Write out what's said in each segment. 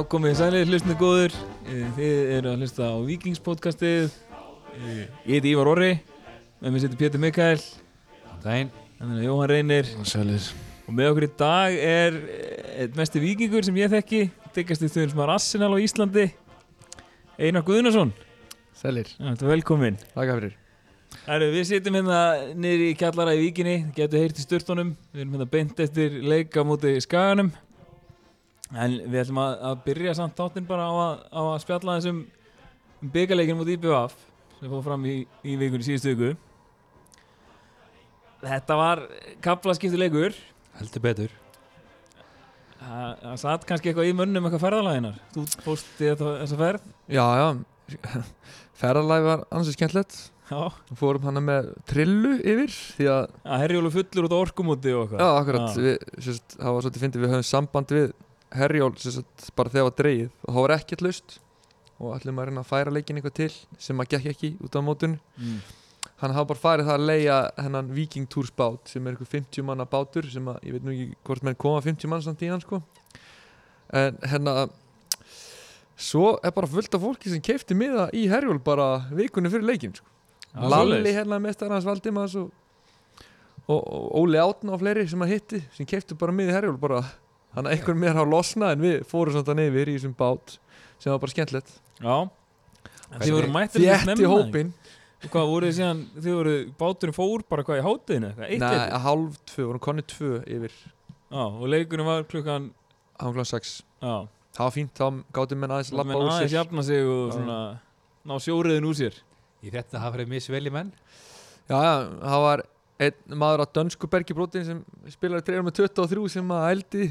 Já, komið sælir, hlustinu góður Eh, Þið eru að hlusta á Vikingspodcastið Eh, Ég heiti Ívar Orri. Með mér situr Pétur Mikael. Dæin Þannig að Jóhann Reynir. Sælir Og með okkur í dag er eh, einn mesti vikingur sem ég þekki. Diggast í þauðum sem er Arsenal á Íslandi. Einar Guðnason. Sælir. Velkomin Takk fyrir. Herru, við sitjum hérna niður í kjallara í Víkinni. Getur heyrt í sturtunum. Við erum hérna beint eftir leika múti Skaganum En við ætlum að, að byrja samt þáttinn bara á að, á að spjalla þessum um byggarleikin múti IBF sem fóð fram í, í vikunni síðustu viku. Þetta var kaplaskiptu leikur. Heldur betur. Það satt kannski eitthvað í munnum eitthvað ferðalaginar Þú í þetta, þessa ferð? Já, já. Ferðalæg var ansið skemmtilegt. Já, Fórum hana með trillu yfir Því að, að herjólu fullur út á orkumúti og já, eitthvað akkurat. Já. við, sérst, Það var svolítið fyndið. Við höfum samband við Herjól sérst, Bara þegar það var dreigið Og það var ekkert laust. Og ætlum að reyna að færa leikin eitthvað til Sem að gekk ekki út á mótun mm. Hann hafa bara farið það að leia hennan Viking Tours bát sem er eitthvað 50 manna bátur sem að, ég veit nú ekki hvort menn koma 50 mann samt í hann sko. En hérna svo er bara fullt af fólki sem keipti miða í Herjól bara vikunni fyrir leikin sko. Lalli hérna mestar hans Valdimars og, og, og Óli Átna og fleiri sem að hitti sem keipti bara miði Herjól bara hann að einhver mér hafa losnað en við fórum samt að neyfir í þessum bát sem var bara skemmtilegt. Já. En Þið voru mættir í hópin Og hvað voruð þið síðan, þið voru, báturinn fór bara hvað í hátteginu eitthvað, eitt Nei, eitt að hálf tvö, vorum konni tvö yfir. Já, og leikurinn var klukkan, hálflan sex. Já, Það var fínt, þá gáttum menn aðeins labba úr aðeins sér jafna sig og svona, ná sjóriðin úr sér. Að hafa fyrir misvelji menn. Já, já, það var einn maður á dönsku bergibrótin sem spilaði treyður með 23 sem að ældi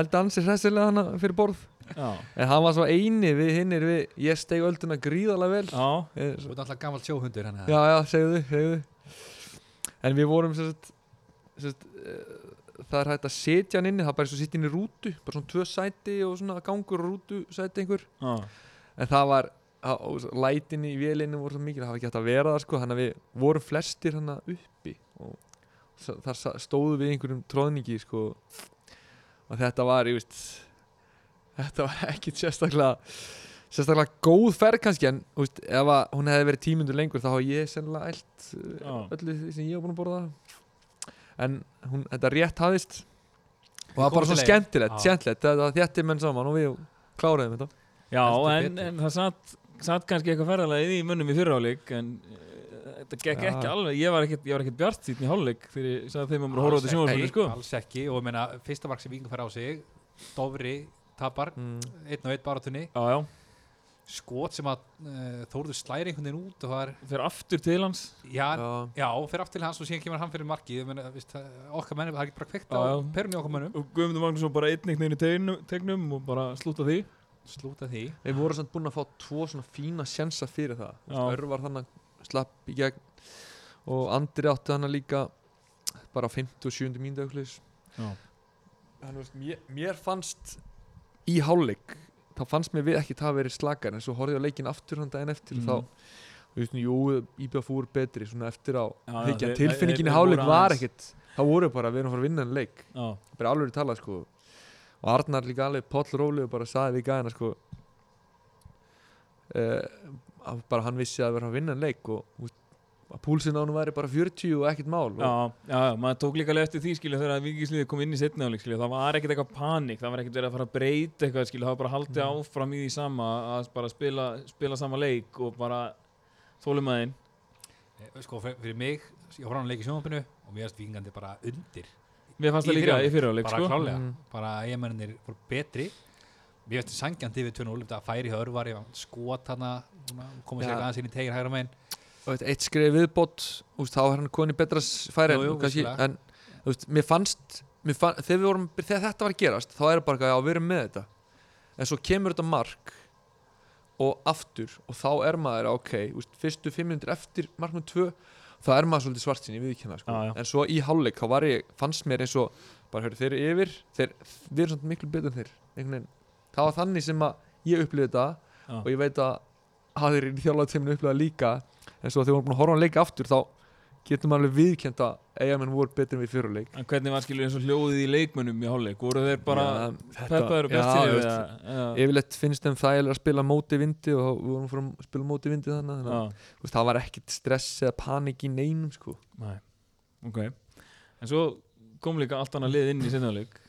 ældi ansið hressilega hana fyrir borð. Já, en hann var svo eini við hinnir við ég steg ölduna gríðarlega vel. Já, Ég- Þú ert alltaf gammal sjóhundur hann Já, já, segðu, segðu. En við vorum sérst, sérst, uh, það er hægt að setja hann inni það er bara eins og setja inn í rútu bara svona tvö sæti og svona gangur rútu sæti einhver. Já, en það var á- og svo lætin í vélinu voru svo mikið það var ekki hægt að vera það sko þannig að við vorum flestir hann uppi og þar stóðu við einhverjum tróðningi sko og þetta var, ég veist þetta var ekkit sérstaklega sérstaklega góð ferð kannski en veist, ef hún hefði verið tímundur lengur þá hafa ég sennilega eld Já. öllu því sem ég hef búin að borða en hún, þetta rétt hafðist og það var bara leiðar. skemmtilegt, Já. skemmtilegt þetta þétti menn saman og við kláraðum þetta já en, en það satt, satt kannski eitthvað ferðalagið í munnum í fyrirháleik en uh, þetta gekk ekki alveg, ég var ekkert, ég var ekkert bjart sýtn í hálfleik þegar ég sagði þeim að mér að horfa á þetta sjónvarpunni sko. Alls ekki. Og ég meina fyrsta mark sem Víkingur fær á sig Dofri tapar mm. einn og einn baratunni skot sem að uh, Þórður slæri einhvern veginn út og það er fyrir aftur til hans. Já, Já. já, fyrir aftur til hans og síðan kemur hann fyrir markið. Ég meina, víst, okkar mennum, það er ekki bara kveikt Já, á perunni okkar mennum og Guðmundur Magnússon bara einn einhvern veginn í tegnum, tegnum og bara slúta því slúta því. Við vorum samt búin að fá tvo svona fína sjensa fyrir það. Örvar þannig slapp í gegn og Andri átti þannig líka bara á 50 og 70 mínútu auklis Já, Þannig veist, mér, mér fannst í hálfleik þá fannst mér við ekki það að verið slakar en svo horfði ég á leikin aftur hann daginn eftir og þá, þú veist, jú, IBF fúr betri svona eftir á þeir- tilfinningin í voru var ekkit það voru bara, við erum að fara að vinna en leik. Já, bara alveg talað sko og Arnar líka alveg Páll Róli og bara saði við gæðina sko uh, bara hann vissi að vera að vinna en leik og að púlsinn á hann væri bara 40 og ekkert mál og, Já, já, maður tók líka alveg eftir því skilja þegar vikingisliðið kom inn í setni áleik skilja það var ekkert eitthvað panik, það var ekkert verið að fara að breyta eitthvað skilja, það var bara haldið Mm. áfram í því sama að bara spila, spila sama leik og bara þólum aðeinn Eh, sko fyr- fyrir mig, ég horfði á hann leik í sjónvampinu og mér erst Víkingandi bara undir Mér fannst Í það líka fyrri í fyriráleik bara sko. klálega, Mm. bara eigamennir voru betri. Mér finnst sangjandi við 2-0 þetta færi hjá Örvar, ég var skot hana koma sér aðeins inn í tegin hægra megin. Eitt, eitt skrif viðbót þá er hann koni betra færi Jú, jú, en, kannski, en veist, mér fannst mér fann, þegar, við vorum, þegar þetta var að gerast þá er það bara já við erum með þetta. En svo kemur þetta mark og aftur og þá er maður ok, úst, fyrstu fimm minnir eftir marknum tvö þá er maður svolítið svart sinni viðkjanna sko. Já, já. en svo í hálfleik þá var ég, fannst mér eins og bara hörru þeir eru yfir þeir, við erum svona miklu betur en þeir það var þannig sem að ég upplifði þetta Já. og ég veit að aðrir í þjálfateiminu upplifði það líka en svo þegar við vorum að horfa hann leika aftur þá getum alveg viðkjent að eigamenn voru betur en við fyrirleik En hvernig var skilur eins og hljóðið í leikmönnum í hálfleik? Voru þeir bara peppaður og já, bjart veist, til yfirleitt finnst þeim þægilega að spila móti vindi og við vorum fyrir að spila móti vindi þannig þannig að, það var ekkit stress eða panik í neinum sko. nei, ok. En svo kom líka allt annað lið inn í sinnaðleik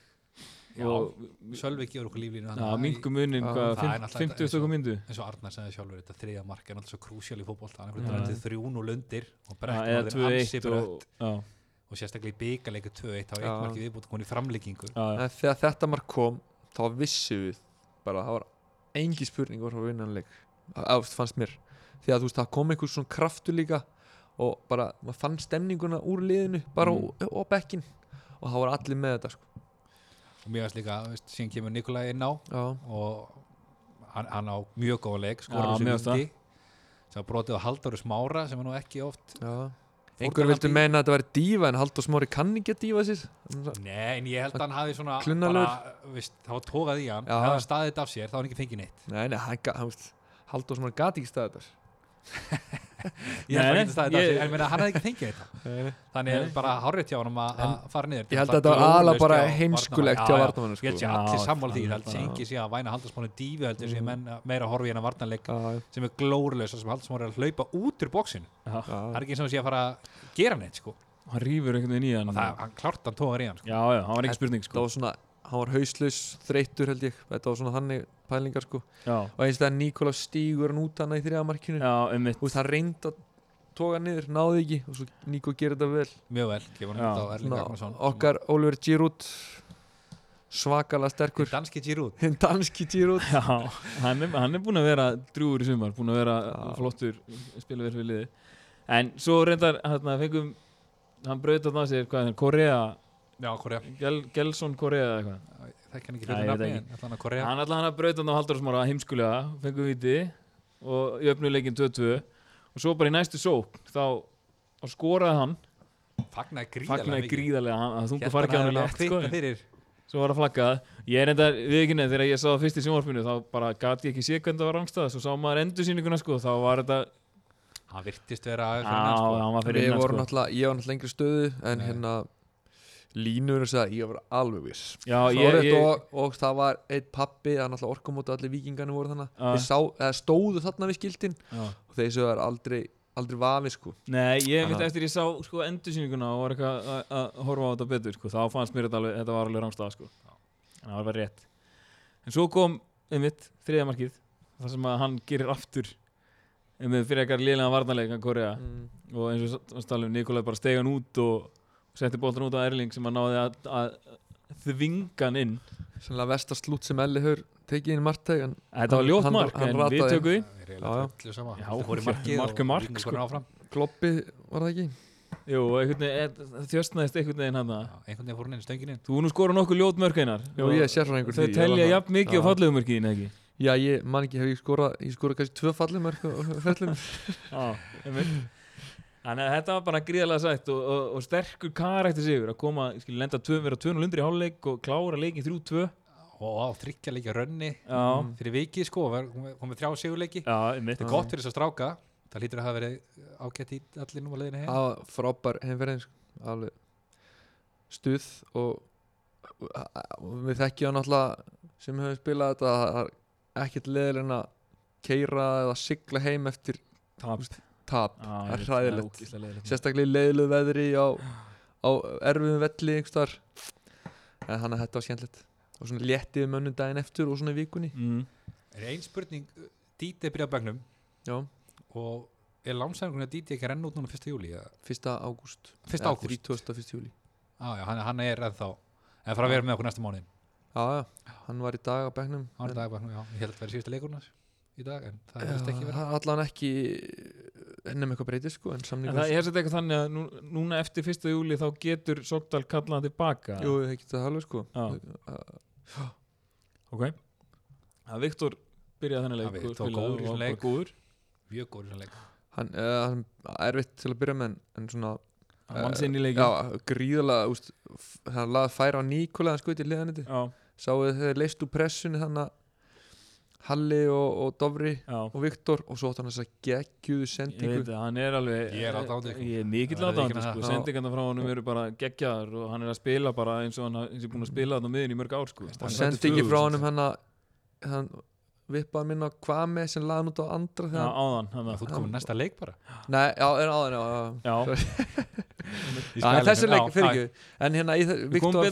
Já, og Sölvi gefur okkur líflínu já, minkum munin Já, hvað, það er náttúrulega 50 eins og- stöku myndu eins og Arnar sagði sjálfur þetta þriða mark er alltaf svo krúsjál í fótbolt hann er Já. hvernig þetta þrjún og lundir og eða er ansi 2-1 brött og, og sérstaklega í byggaleiku 2-1 þá er Já. eitt markið viðbútt komin í en þegar þetta mark kom þá vissi við bara það var engi spurning var að vinna hann leik ást fannst mér því að þú veist það kom einhver svona kraftur líka og bara maður fann stemninguna úr liðinu bara Mm. mm. og bekkin og það voru allir með þetta sko. Og mér veist líka, veist, síðan kemur Nikolai inn á já, og hann, hann á mjög góða leik Já, skora mér þessu vindi sem brotið á Halldóru Smára sem er nú ekki oft hann í- meina að þetta væri dífa en Haldur Smári kann ekki að dífa sér Nei, en ég held að hann hafi svona bara, það var tókað í hann. Já. ef hann staðið þetta af sér, þá var hann ekki fengið neitt. Nei, nei, hann, hann Haldur Smári gati ekki staðið þar ég held að hann ekki staðið þetta af ég- en meina, hann hefði ekki fengið þetta. Þannig er bara hárrið hjá honum að að fara niður ég held að þetta var aðalega bara heimskulegt hjá vartamannu Ég held sko. sér allir sammála því, ég held sér já. engi sé að væna haldarsmánu dífi heldur sé Mm. meira að horfa í hennar vartanleik Já, sem er glórulegs sem haldarsmánu er að hlaupa út úr bóksinu Já. það er ekki eins og sé að fara að gera neitt sko. hann rýfur einhvern veginn í hann. Hann klárt hann tógar í hann hann var það hann hauslaus, þreyttur held ég. Þetta var svona þannig pælingar sko. Já, og eins þegar Nikola stígur hann út hana í þriðamarkinu já, um mitt og það reyndi að toga niður, náði ekki. Og svo Niko gerir þetta vel. Mjög vel, hann á Ragnarsson. okkar Oliver Giroud svakalega sterkur. Danski Giroud. Hinn danski Giroud. Já, hann er, hann er búinn að vera drúur í sumar, búinn að vera Já. flottur spila verið við liði en svo reyndar, hérna, fengum hann braut að það sér, hvað er það, Korea já, Korea, Gel, Gelson Korea eða eitthvað. Þekk hann ekki veit nafni en hann að Korea? Hann allan hann að braut hann á Halldórsmára heimskulega, fengum viti og jöfnuleikin 2-2 og svo bara í næstu sók þá, skoraði hann. Fagnaði gríðarlega fagnaði gríðarlega, hann, að þungu Hélt fari ekki á hann létt sko, svo var það flaggað ég er enda við ekki nefn, þegar ég sá það fyrst í sjónvarpinu þá bara gati ég ekki sé hvernig það var rangstað svo sá maður endursýninguna sko, þá var þetta hann virtist vera Já, fyrir hann sko. hann var fyrir við innan vorum sko. náttúrulega, ég var náttúrulega lengri stöðu en Nei. hérna línur og sagði, ég var alveg viss. Já, ég, ég, og, og það var eitt pappi það er náttúrulega orkumóta allir vikingarnir voru þannig þeir sá, stóðu þarna við skiltin já. og svo er aldrei, aldrei vafi sko. Nei, ég veit eftir ég sá sko, endursýninguna og var eitthvað að- að horfa á þetta betur sko, þá fannst mér þetta alveg, þetta var alveg rangstað sko. en það var bara rétt. En svo kom einmitt þriða markið þar sem að hann gerir aftur einmitt fyrir eitthvað lélega varnarleika Korea. Mm. og eins og við talum Nikolai bara stegan út og setti boltan út á Erling sem að náði að, að þvinga hann inn. Sannlega versta slút sem Elli hefur tekið inn margtæg en þetta var Hann- ljótt hann- mark hann en við rataði. tökum því. Já, í er og Víkingur sko. Kloppi var það ekki? Jú, og einhvern veginn, það þjöstnaðist einhvern veginn hann Já, einhvern veginn fór hann inn stöngin inn Þú nú skora nokkuð ljót mörk einar. Jú, ég sérfræðingur Þau telja jafn mikið á Já. fallegu mörkiðin, ekki? Já, ég man ekki, hef ég skorað ég skorað kannski tvö fallið mörg fellum Já, einmitt Þannig að þetta var bara gríðarlega sætt og, og, og sterkur karækti sigur að koma, skil, lenda tvö, vera 2-0 undir í hálfleik og klára leikin 3-2 og á þryggja leikja rönni Já, Mm. fyrir vikið sko, með þrjá sigurleiki. Þetta er gott fyrir þess að stráka. Það hlýtur að hafa verið ágætt í allir nú að leiðinu heim. Það var frábær heimferðin sko. alveg stuð og, og við þekkjum náttúrulega sem hefur spilað þetta að það er ekkert leðilega að keira eða sigla heim eftir Tap tap það er leiðilegt. sérstaklega í leiðilegu veðri á, á erfiðum velli einhverstar en hann að þetta var skemmtilegt og svona léttið mönnum daginn eftir og svona í vikunni mm. er ein spurning, Díti er byrjað á já, og er lánsæðingunni að Díti ekki að renna út núna 1. júli eða? 1. ágúst 1. ágúst? 31. júli á já, hann, hann er ennþá en fara að vera með okkur næsta mánuðin já, já, hann var í dag á bekknum hann er en- dagbegnum, já, ég held að það verið síðustu leikurnas í dag, en það verðist ekki verið allan ekki ennum eitthvað breytið sko en En samningur það er þetta eitthvað þannig að nú, núna eftir fyrsta júli þá getur Sogdal kallað hann tilbaka. Jú, það getur það alveg sko. Já. Uh, Ok. Að Viktor byrjaði þennan Já, leik og Viktor góður í bara leik. góður mjög góður í þessum leik. Hann uh, hann er erfitt til að byrja með en, en svona hann vann sinn í leikin já, gríðalega úst, hann laði færa á Nikola hann skuti í liðaniti já, sáu þeir leist úr pressunni þannig að Halli og, og Dofri Já, og Viktor og svo átti hann þess að geggjuðu ég sendingu veit það, hann er alveg Ég er aðdáandi, sko. Ég er mikill verður aðdáandi ekki sko, sendingarna frá honum eru bara geggjaðar og hann er að spila bara eins og hann ha- eins og búin að spila þarna á miðin í mörg ár sko. Og Hann er sendingi 2000. frá honum hann að hann vippaði minna hvað með sem laði hann út á andra Já, áðan, hann Þú ert komin næsta leik bara. Nei, já, er áðan, já, já. Já, Í Já, en þessi leik, fyrir ekki. En hérna Viktor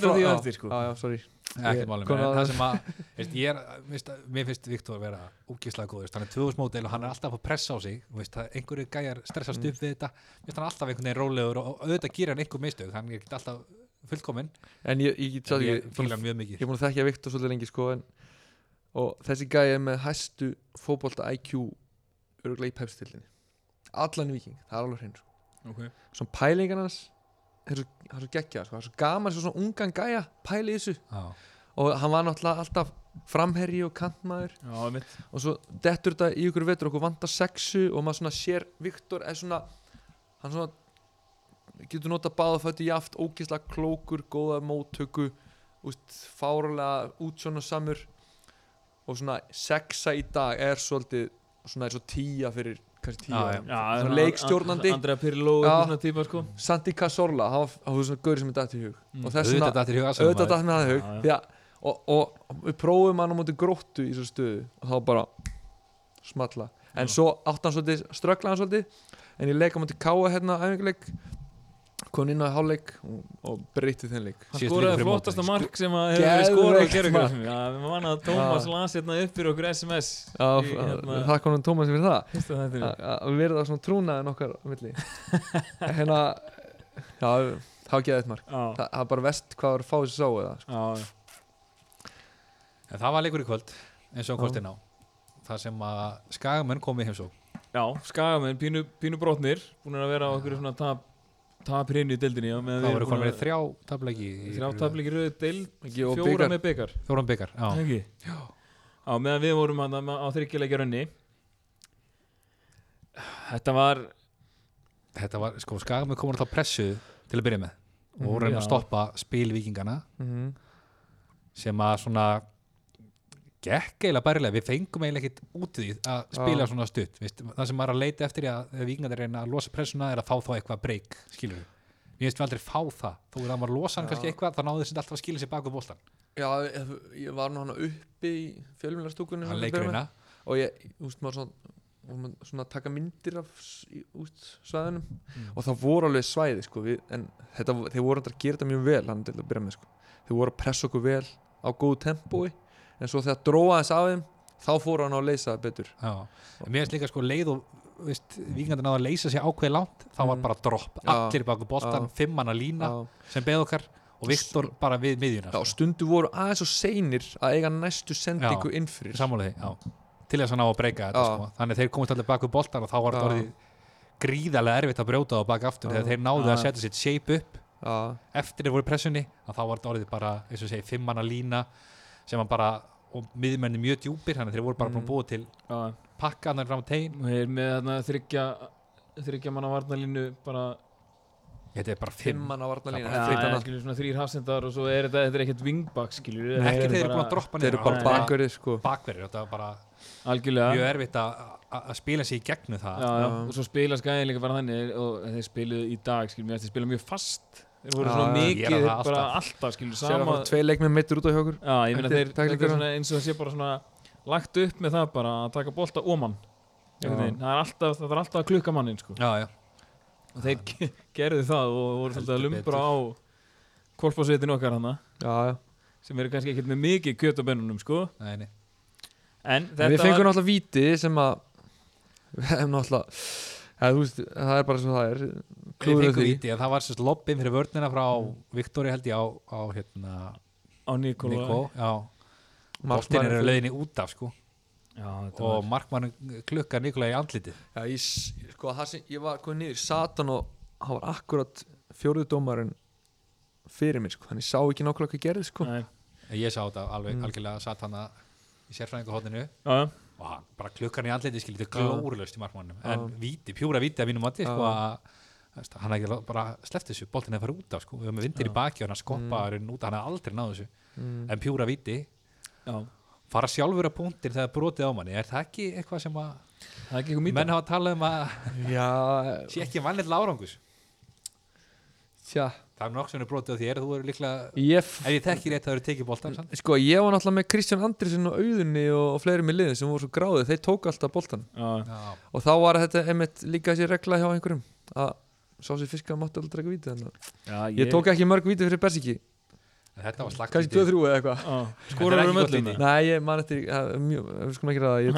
að ekki en að- það sem að veist, ég er, veist, mér finnst Viktor vera úkislega góður, hann er 2000 mótil og hann er alltaf að pressa á sig, veist, einhverju gæjar stressast Mm. upp við þetta, hann er alltaf einhvern veginn rólegur og, auðvitað gýr hann einhver mistök hann er ekki alltaf fullkominn. En ég, ég, ég, ég, ég fíla hann mjög mikið. ég búin að þekkja Viktor svolítið lengi sko en, og þessi gæi er með hæstu fótbolta IQ örgulega í pepstildinni allan viking, það er alveg hrein sko. ok. Svona það er svo geggja sko. það er svo gaman svo svona ungan gæja pæli í þessu Já. og hann var náttúrulega alltaf framherji og kantmaður Já, og svo dettur þetta í ykkur vetur okkur vantar sexu og maður svona sér Viktor er svona hann svona getur nota báða fætti jaft ógislega klókur, góða móttöku úst, fárulega útsjónu samur og svona sexa í dag er svolítið svona er svo tíja fyrir kannski tíu Svona leikstjórnandi. Andrea Pirlo, svona sko. Santi Cazorla, hann var- svona gauri sem er dætt í hug. Mm. og þess svona auðvitað datt með það í hug. Já, og, og við prófum hann á móti gróttu í þessu stöðu. Og þá bara smalla. En Já. svo átt hann svolítið, ströggla hann svolítið. En ég leik á móti káa hérna æfinguleik kom inn á hálfleik og, og breytti þenn leik. Hann skoraði flottasta mark sem að hefur verið skorað á Geðveikt gerðugrafsum Já, við manna að Tómas Já. las hérna upp fyrir okkur SMS Já, í, hérna, það hann Tómas fyrir það. að að við erum það svona trúnaðin okkar á milli. Hérna já, þá geði þetta mark það það er bara vest hvað var að fá þessu sá eða sko. já, já. en það var leikur í kvöld eins og kvöldin á. Það sem að skagamenn kom í heimsók Já, skagamenn, pínu, pínu brotnir Búin að vera á okkur svona tap Tap hreinu í deildinni já, það við voru með þrjá tableiki Þrjá tapleikir rauðu deild Fjóra byggar með byggar byggar já. Ekki? Já Já, meðan við vorum hann á þryggjuleikja rönni Þetta var þetta var, sko, skagamenn komur þá pressu til að byrja með og Mhm, já. að stoppa spil vikingana Mhm. sem að svona gekk eiginlega bærilega, við fengum eiginlega ekkit út í því að spila Já. svona stutt veist, það sem maður er að leita eftir í að ef vikingarnir reyna að losa pressuna er að fá þá eitthvað breyk skilur við, við finnst við aldrei fá það. Þó er að maður losa hann kannski eitthvað þá náðu þessi alltaf að skila sér baku bóltan já, ég, ég var nú hann uppi í leikur hérna. Og ég, maður svona og maður svona að taka myndir af s- í- úst, svæðunum Mm. og það voru alveg svæði sko, við, en þetta, þeir voru að gera þetta mjög vel hann til að byrja með sko. þeir voru að pressa okkur vel á góðu tempói en svo þegar dróða þess af þeim þá fóru hann á að leysa betur. Já. mér finnst líka sko leið og veist, vikingarnir náðu að leysa sér ákveði langt þá var Mhm. bara dropp, allir baku bóltan fimmanna lína já, sem beð okkar og Viktor bara við miðjuna já, stundu voru aðeins og seinir að eiga næstu sendingu innfyrir til þess að ná að breyka þetta sko. þannig þeir komist allir baku boltan og þá var þetta orðið gríðarlega erfitt að brjóta það baka aftur þegar þeir náðu að setja sitt shape upp já, eftir þeir voru pressunni þá var þetta orðið bara, eins og segi, fimmanna lína sem var bara, og miðmenni mjög djúpir þannig að þeir voru bara að Mm. búa til Já, pakkaðnar fram á tegin og þeir með þarna þryggja Þryggja manna varnalínu bara þetta er bara fimm. Fimmann á varnalínu ja, þrýr hafsendar og svo er þetta, þetta er ekkert wingback skilur. Ekki þeir eru búin að droppa þeir niður. eru bara Nei. bakverðið sko. bakverðir, þetta var bara Algjörlega. mjög erfitt að að- að spila sig í gegnum það. Já, já. Og svo spila skæðin líka bara þannig og þeir spiluðu í dag skilur. Mér eftir spila mjög fast þeir voru svona mikið það bara alltaf. alltaf skilur sama tvei leikmið meittur út á þeir svona eins og það sé bara svona lagt upp með það bara að taka bolta ómann það er alltaf, það er alltaf að klukka mannin sko. já, já, og þeir ge- gerðu það og voru svolítið að lumbra á korpásveitin okkar hana já, sem eru kannski ekkert með mikið kjöt á bennunum sko. nei, nei. En En þetta við fengum náttúrulega víti sem að við hefum náttúrulega þú veist, það er bara svo það er. Að það var sérst lobbin fyrir vörnina frá Viktori held ég á, á hérna, á Nikola Nikó já, boltin er í út af sko. Já, þetta og var, markmann klukka Nikola í andlitið. Já, ég, sko, sem ég var komið niður satan og hann var akkurat fjóruðdómarinn fyrir mér, sko, þannig sá ekki nákvæmlega hvað gerði, sko. Nei, ég sá þetta alveg Mm. algjörlega satt hann í sérfræðingahotninu já, já, og bara klukkan í andlitið skilur þetta Já. glórulöst í markmannum Já. en víti, pjúra víti að mínum mati sko að hann ekki bara sleppt þessu boltin hefði farið út af sko, við höfum vindir í baki og hann skoppa mm. út, hann hafði aldrei náð þessu mm. en pjúra víti já. fara sjálfur að punktir þegar brotið á manni er það ekki eitthvað sem að er ekki menn hafa talað um að sé ekki vanlega árangus tja það er nokk sem er brotið á þér þú eru líklega Ég, ef ég þekki rétt að það eru tekið boltan sant? sko, ég var náttúrulega með Kristján Andrisson og Auðunni og, og fleiri með liðin sem voru svo gráðið, þeir tók alltaf boltan Já, og þá var þetta einmitt líka þessi regla hjá einhverjum að sá sér fiska mátti aldrei ekki víti þannig að já ég tók ekki mörg víti fyrir Bersiki. En þetta var slagt kannski 2-3 eða eitthvað. Skorar um öllum víti. Nei, ég man eftir, við skulum ekki ræða, ég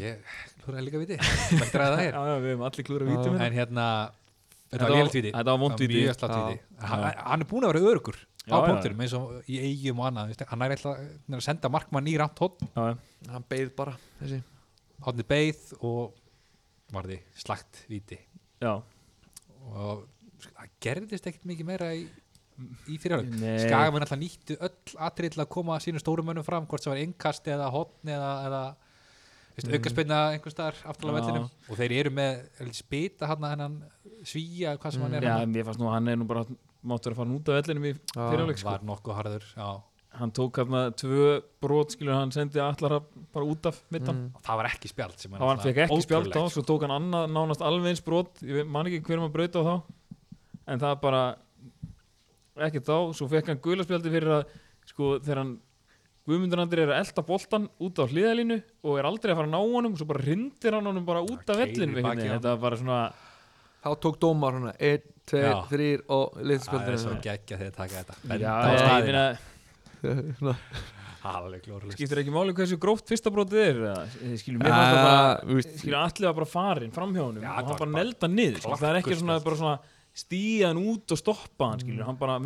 klúra einn og Já, ég klúraði vítið á móti Afríku með Berskin Já, ég hlúraði líka viti Veldur að það Já, já, við hefum allir Já. vítið með En hérna, þetta var var- lélitt viti Þetta var víti slagt viti hann, er búin að vera örugur á punkturum eins og í eigum og annað Hann er eitthvað að senda markmann í Já, já. hann beið bara þessi. Hotni beið og varði slagt viti já. og sko, það gerðist ekkert mikið meira í, í fyrirhálfleik Nei. Skagamenn alltaf nýttu öll atrið til að koma sínum stórum mönnum fram hvort sem var innkast eða hotn eða, eða Mm. aukaspinna einhver staðar aftalega Já. vellinum og þeir eru með spita hann hennan svíja hvað sem hann er já, hann mér fannst nú að hann er nú bara mátt vera að fara út af vellinum í Já. fyrirleik sko. var nokkuð harður já. Hann tók hérna tvö brot skilur, hann sendi allar bara út af mittan Mm. Og það var ekki er Það var hann fekk ekki náttúrulega spjald á, svo tók hann annað nánast alveg eins brot, ég man ekki hver maður braut á þá en það bara ekki þá, svo fekk hann gulaspjaldi fyrir að sko þegar hann Guðmundur Andri er að elda boltan út á hliðalínu og er aldrei að fara að ná honum svo bara hrindir hann honum bara út af vellinu bakið á þetta var bara svona þá tók dómar hana 1, 2, Já. 3 og það er svo geggja þegar taka þetta. Já, benda á ég, meina, alveg glórulega skiptir ekki máli hversu gróft fyrsta brotið er eða, skilur mér Ah, fannst það bara skilur allir var bara farin fram hjá honum. Já, og það hann var bara nelda niður það er ekki svona bara svona stíða hann út og stoppa hann skilur hann bara,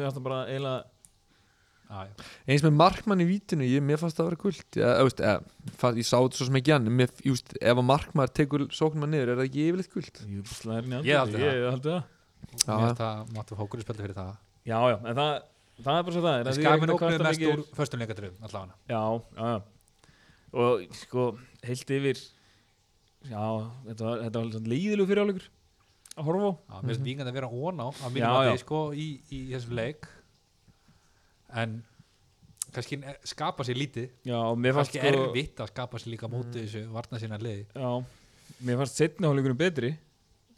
það já. eins með markmann í vítinu ég, mér fannst það að vera guld ég, ég, ég, ég, ég sá þetta svo sem ekki hann mér, veist, ef að markmann tekur sóknum er það ekki yfirleitt í Ég haldi það. það. Það máttu fókur í spjaldi fyrir það. Já, já, en það, það er bara svo það er að er að ógnuðu kvarta mest úr föstum leikadröfum allavega. Já, já, já. Og sko, heilt yfir já, þetta var, þetta var leiðilegu fyrir áleikur að horfa á. Já, mér finnst vingandi að vera ón á að mínum að já. þið sko í, í þessum leik en kannski skapa sér lítið. Já, og mér fannst kannski sko erfitt að skapa sér líka móti þessu varna sína liði. Já, mér fannst setni áleikurinn betri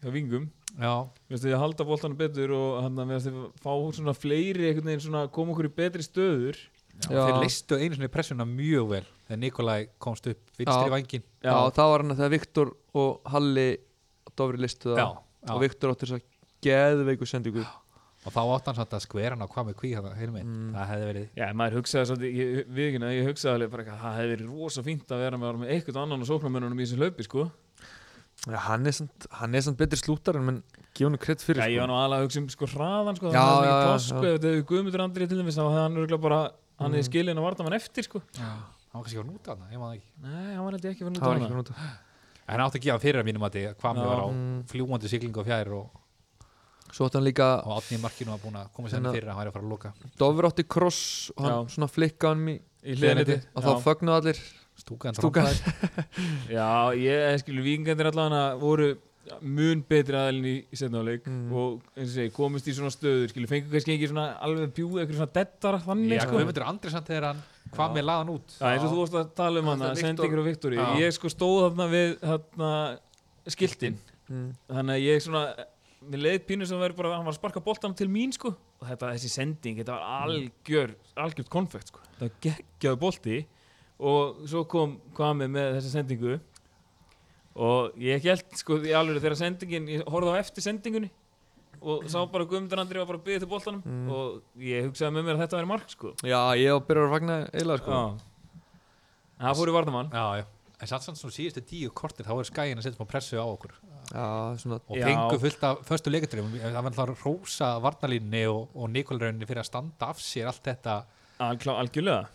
hjá vingum. Já, þið að halda boltanum betur og hann að fá svona fleiri svona koma okkur í betri stöður. Já. Já. þeir listu einu sinni pressuna mjög vel þegar Nikolai komst upp vinstri Já. vangin já, það var hann að þegar Viktor og Halli Dofri listu það. Já, já. og Viktor átti þess að geðveiku sendingu og þá átt hann samt að skvera hann á hvað með kví það, Mm. það hefði verið Já, maður hugsaði svolítið, ég, við ekki, ég hugsaði alveg bara eitthvað, það hefði verið rosa fínt að vera með, með eitthvað annan og sóknarmennunum í þessu hlaupi, sko. já, hann, er samt, hann er samt betri slútar en gefa hann kredd fyrir Já, ég var sko. nú alveg að hugsa um sko hraðan, sko, Já, það já, er já. sko, ef þetta hefur Guðmundur Andrið til dæmis, þá hefði hann örgulega bara, hann hefði Mm. skilin að varta mann eftir, sko. hann var kannski að núta hann, ég maður ekki Nei, hann var ekki verið það var nút á ekki hana. nút en hann átti að gefa fyrir að mínum að því hvað með var á fljúandi siglingu og fjær og, svo átti hann líka og átni í markinu var búin að koma sér Hérna- fyrir að hann væri að fara að loka Dofri átti kross og hann Já. svona flikka hann í Í hliðaniti. og þá fögnuðu allir stúkan Stúkan. Já, ég skilur vikingandir allavega voru mun betri aðalinn í, setnáleik Mm. og eins og segi, komist í svona stöður skilur, fengur kannski ekki svona alveg bjúð eitthvað svona dettara þannig Já, sko. Guðmundur Andrisand þegar hann hvað Já. með laðan út Já, eins og þú varst að tala um Já, hann Viktor- sendingur og Viktori, Já. ég sko stóð þarna við þarna skiltin mm. þannig að ég svona mér leið pínu sem verið bara, hann var að sparka boltan til mín sko. Og þetta, þessi sending, þetta var algjör algjört konfekt sko, þetta var geggjaðu bolti. Og svo kom Kwame með þessa sendingu. Og ég held sko í alveg þegar sendingin, ég horfði á eftir sendingunni. Og sá bara Guðmundur Andri var bara að byggja til boltanum. Mm. og ég hugsaði með mér að þetta væri mark sko. Já, ég var byrjar að fagna eiginlega sko. Já. En það fór í vardamann Já, já En satt samt svona síðustu tíu kortir þá er skæin að setja smá pressu á okkur. Já, svona og Já. fengu fullt af föstu leikandrifum það var alltaf að rósa varnalínni og, og Nikolrauninni fyrir að standa af sér allt þetta. Alklá, algjörlega.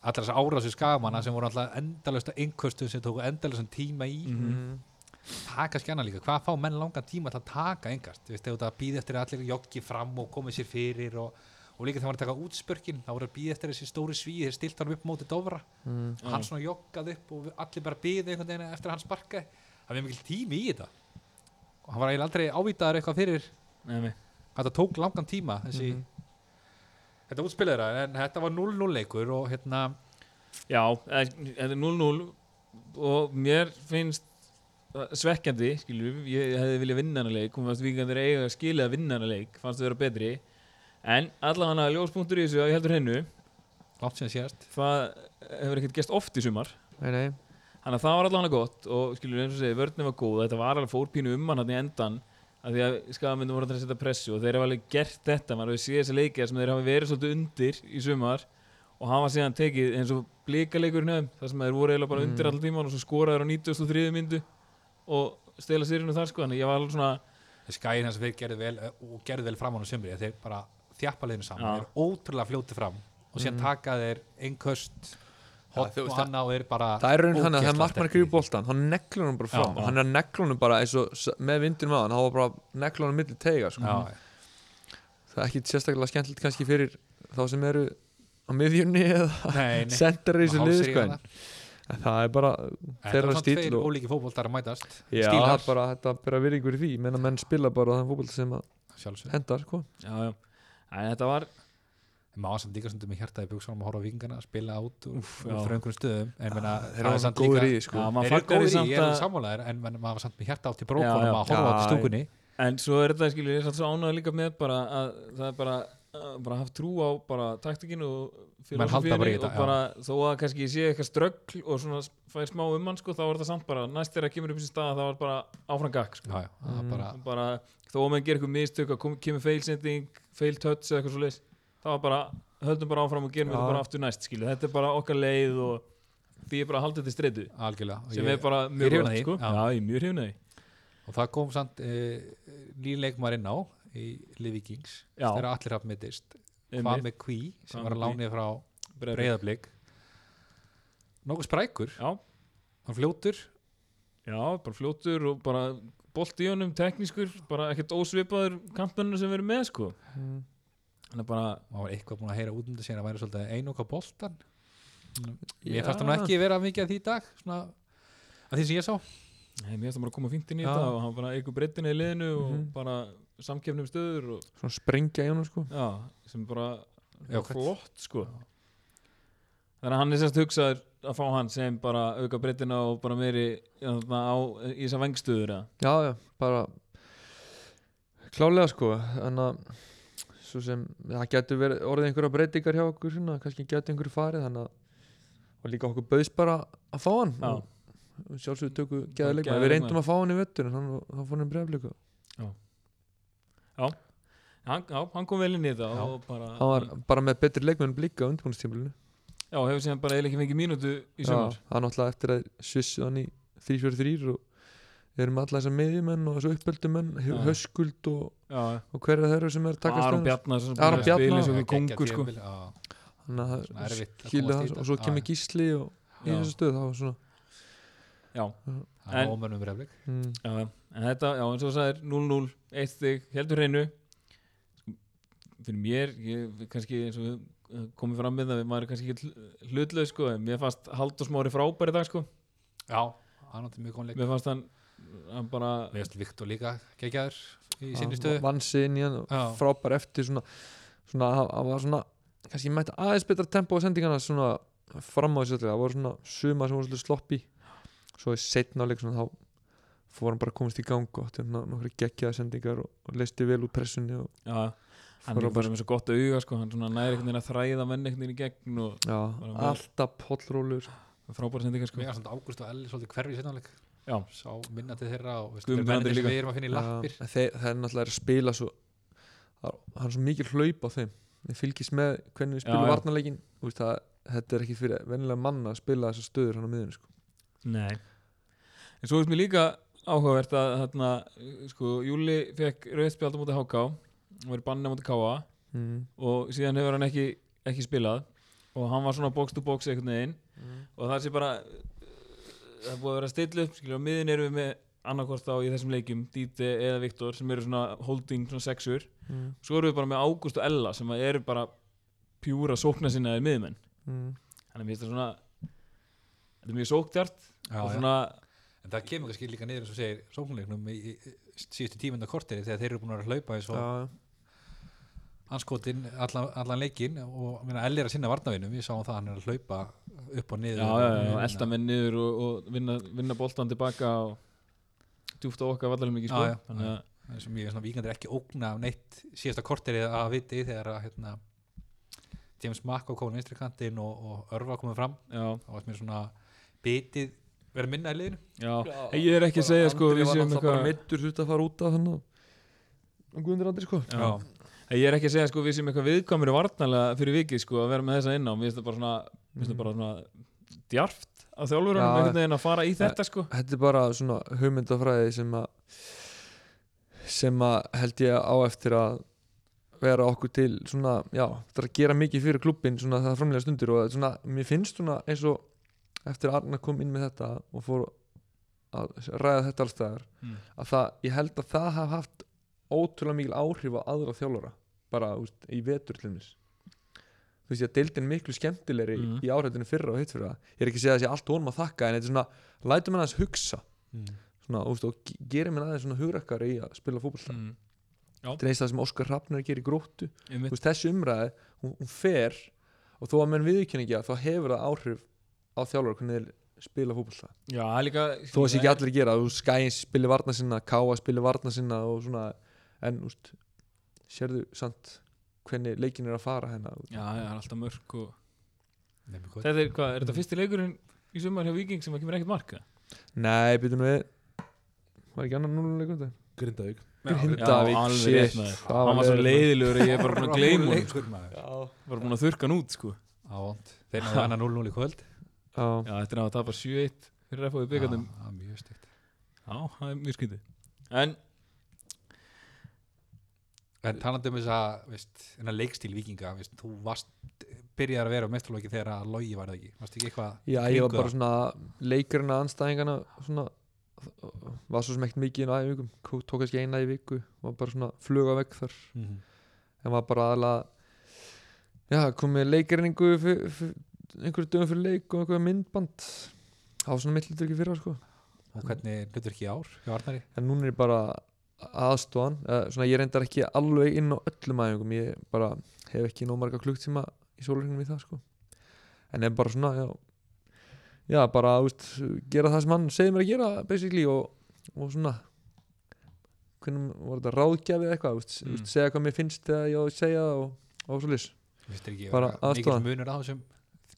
Allar þessar árásu skagamanna sem voru alltaf endalösta einnkvöstum sem tóku endalöstan tíma í. Mm. það er kannski annað líka, hvað fá menn langan tíma að taka engast, þú veist, ef það býði eftir að allir joggi fram og komið sér fyrir og, og líka þegar hann var að taka útspörkin þá voru að býði eftir þessi stóri svíð, þeir stilt hann upp móti Dófra, Mm. hann svona joggað upp og allir bara býði einhvern veginn eftir að hann sparkaði. Það var mikil tími í þetta. Og hann var eiginlega aldrei ávitaður eitthvað fyrir Nei, það tók langan tíma þessi, Mhm. þetta útspilaði það en þetta var 0-0 leikur og hérna Já, eh, þetta er 0-0 og mér finnst það svekkjandi, skilur ég hefði viljað vinna hana leik, fannst vikandir eiga að skilja að vinna hana leik, fannst þau vera betri en allavega ljóspunktur í þessu að ég heldur hennu, langt síðan síðast það hefur ekkert gest oft í sumar? Nei, nei, þannig að það var allavega gott og skilur eins og segi, vörðin var góð, þetta var alveg fórpínu um hann hann í endan að því að skafamöndum voru að setja pressu og þeir hafa alveg gert þetta, maður hefur séð þessi leikja sem þeir hafa verið svolítið undir í sumar og hafa síðan tekið eins og blíkaleikurinn hefum, þar sem þeir voru eiginlega bara undir Mm. allan tíman og svo skoraður á 93. myndu og stela sérinu þar sko, þannig að ég var alveg svona skæðin hans við gerðu vel og gerðu vel fram á hann sumri þeir bara þjappa leiðinu saman þeir eru ótrúlega fljóti fram og síðan Mhm. taka þeir einhvöst hot og hann á þeir bara það er raun hann að það er því. boltan hann neklur hann bara fram Já, og hann er að hann bara eins og með vindunum á hann hann var bara neklur hann milli teiga sko. Já, það er ekki sérstaklega skemmtilegt kannski fyrir þá sem eru á miðjunni eða sendir í þessu Hálfsíða lið sko, en þarna. en það er bara þeirra var samt stíl tveir og- ólíki fótboltar að mætast já, það er bara þetta bera virðingur í því menn að menn spila bara þann fótbolta sem að hendar sko. já, já. En þetta var maður samt líka stundum með hjartaði buksunum að horfa á vikingana að spila át já. fröngurum stöðum en menna, þeir eru það er samt líka í sko. Já, þeir eru góður í, ég er að sammálaðir en menn, maður var samt með hjarta átt í brókunum að horfa á Já, þetta í stúkunni En svo er þetta, skilur, ég er samt svo ánægð líka með bara að það er bara, bara haft trú á bara taktikinu og bara í og þó að kannski sé eitthvað ströggl og svona fær smá um hann sko, þá er þetta samt bara, næst þegar það kemur upp í þessi stað þá er bara áfram gakk sko. já, já, það Mm. bara Og bara, þó að mann gerir eitthvað mistök að kemur feilsending, feil touch eða eitthvað svo leis, þá er bara höldum bara áfram og gerum þetta bara aftur næst skilur, þetta er bara okkar leið og því er bara að halda þetta í streitu algjörlega. Sem er bara mjög því, sko. já. Ég er mjög hrifin að því. Og það kom samt e, nýleikmar inn á í Livikings Já. þegar allir hafði mittist. Hvað með Kví sem Hvað var að lánið frá breyðablík nokkuð sprækur. Já, hann fljótur. Já, bara fljótur og bara bolt í honum, teknískur, bara ekkert ósvipaður kampmennu sem erum með, sko. Mm. Þannig að bara, maður var eitthvað búin að heyra út um þetta síðan að væri svolítið einoka boltan Já. ég fannst nú ekki vera mikið að því í dag svona að því sem ég sá hei, mér finnst það bara að koma fínt inn í Já. þetta og hann bara eigur breytina í liðinu og Mhm. bara samkefnum stöður og, svona sprengja í honum sko. já, sem bara Já, flott, sko. Þannig að hann er sérst hugsaður að fá hann sem bara auka breytina og bara meiri já, á, í þessar vengstöður, eða. já, já, bara klálega sko. En að svo sem, það getur verið orðið einhverja breytingar hjá okkur svona, kannski getur einhverju farið þannig að og líka okkur bauðs bara að fá hann. Já. og sjálfsögðu tökum Bara geða leikmann, geðveik við reyndum að fá hann í vettur en hann, hann fór hann breyflíku Hann, já, hann kom vel inn í Já. og bara, hann var bara með betri leikmenn blíka á undirbúinnstímulinu já, hefur síðan bara eiginlega ekki fengið mínútu í sumar. hann náttúrulega eftir að svissu hann í 3-4-3 og við erum alla þessar miðjumenn og þessu uppöldumenn Já. höskuld og, Já, og hverja þeirra sem er að taka Aron Bjarnar sem Aron búinn að spila Bjarnar. Já, sko. já, Þannig að svona erfitt að kýla komast í það og svo Já, kemur já. gísli og í Já, þessu stöð þá var svona já, það En- er mm, já, já. en þetta, já, eins og það er 0-0, 1 stig, heldur hreinu Sko, fyrir mér ég, kannski eins og eh, komum fram með það, maður er kannski ekki hl- hlutlaus sko, en mér fannst Haldur Smári frábær í dag sko, já, hann átti mjög góðan leik mér fannst hann hann bara, Mér finnst Viktor líka geggjaður í sinni hann stöðu. vann sig inn í hann og Já. frábær eftir svona svona, hann- var svona kannski mætti aðeins betra tempo á sendingana svona fram á þessu öllu, það voru svona suma sem voru svolítið sloppi svo í setna áleik svona þá fór hann bara að komast í gang og átti nokkru geggjaða sendingar og, og leisti vel út pressunni og já hann er bara með svo gott auga sko, hann svona næri einhvern veginn að þræða menn einhvern veginn í gegn og já, með- alltaf pollrólur frábær sendingar sko. Mér fannst Ágúst og Elli svolítið hverfi í sinnáleik Já. Sá minna til þeirra og við erum að finna í lappir. Já, þeir, það er náttúrulega að spila svo það er svo mikil hlaup á þeim. Þeir fylgist með hvernig við spilum varnarleikin Þú veist, það, þetta er ekki fyrir vennilega manna að spila þessar stöður hann á miðunni sko. Nei. En svo er mér líka áhugavert að þarna, sko, Júli fekk rauðspjald á móti HK og verið bannið á móti KA mm. og síðan hefur hann ekki, ekki spilað. Og hann var svona box to box einhvern veginn. Og það sé bara það er búið að vera skilur, á miðin erum við með annarkvort á í þessum leikjum Díti eða Viktor sem eru svona holding, svona sexur. Mm. svo erum við bara með Ágúst og Ella sem að eru bara pjúra sókna sinna eða miðmenn Mm. þannig að mér finnst það svona þetta er mjög sóktjart já, og svona En það kemur kannski líka niður eins og segir sóknuleiknum í, í, í síðustu tímunda korteri þegar þeir eru búin að hlaupa eins og Já, anskotin allan, allan leikinn og minna, Elli er að sinna varnavinum, við sáum það hann er að hlaupa upp og niður Já, já, já, og, elda menn niður og, og vinna, vinna boltan tilbaka og djúft á okkar vallarlega mikið sko. Já, já, Þannig að, sem ég svona víkandir ekki ógna af neitt síðasta korterið að viti þegar að hérna, James Mack á kónu vinstri kantinn og, og Örva komið fram. Já, og varst mér svona bitið verið minna í liðinu. Já. Ég er ekki að segja sko við séum eitthvað meittur þurfti að fara út af hann og Guðmundur Andri sko. Já. Ég er ekki að segja sko við séum eitthvað viðkvæmur varnalega fyrir vikið sko að vera með þessa inn á Mér finnst það bara svona, mér finnst það bara svona djarft af þjálfurunum Já. einhvern veginn að fara í þetta sko Þetta er bara svona hugmyndafræði sem að sem að held ég á eftir að vera okkur til svona, já, það er að gera mikið fyrir klubbin svona það framlega stundir og svona, mér finnst svona eins og eftir að Arna kom inn með þetta og fór að ræða þetta alls staðar Mm. að það, ég held að það hafi haft ótrúlega mikil áhrif á aðra þjálfara bara úst, í vetur til þess þú veist ég að deildin miklu skemmtilegri Mhm. í áhættinu fyrra og hitt fyrra. Ég er ekki að segja að það sé allt honum að þakka en þetta er svona, lætum hann aðeins hugsa. Svona, úst, og ge- gerir mér aðeins svona hugrakkar í að spila fótbolta. Mm. þetta er eins það sem Óskar Hrafnar gerir gróttu. Veist, þessi umræði, hún, hún fer og þó að menn viðkynningi þá hefur það áhrif á þjálfara hvernig þeir spila líka þó að sé ekki allir að gera, skæins spili varna sinna Káa spili varna sinna og svona en, úst, sérðu samt hvernig leikin er að fara hérna? Já, það er alltaf mörg og Þetta er hvað, er þetta fyrsti leikurinn í sumar hjá Viking sem að kemur ekkert marka? Nei, byrjum við. Var ekki annar núluleikum þetta? Grindavík. Grindavík, Já, alveg shit, það Hann var svo leiðilegur að ég er bara búin að gleyma Já, Var búin að þurka hann út sko. Þeir náðu 0-0 í kvöld. Já, Já, þetta er að tapa 7-1 fyrir að fóði byggandum Já, það er mjög skyndið En, En talandi um þess að, leikstíl vikinga, veist, þú varst, byrjar að vera á mestarlóki þegar að logi var það ekki, varst ekki eitthvað já, ég var bara svona leikurinn að anstæðingana svona var svo ekkert mikið inn á æfingum tók kannski eina í viku var bara svona fluga vekk þar Mhm. en var bara aðalega já, komið fyr, einhverju dögum fyrir leik og einhverju myndband á svona millitur ekki fyrir sko. Og hvernig hlutur ekki ár hjá Arnari? en núna er ég bara aðstofan svona ég reyndar ekki alveg inn á öllum æfingum ég bara hef ekki nóg marga klukktíma í sólurinn við það sko. en er bara svona já, já bara úst, gera það sem hann segir mér að gera basically og, og svona hvernig var þetta ráðgjafi eða eitthvað úst, Mm. mm. segja hvað mér finnst þegar ég á að segja og, og svo lis Bara mikil aðstoða. munur á þessum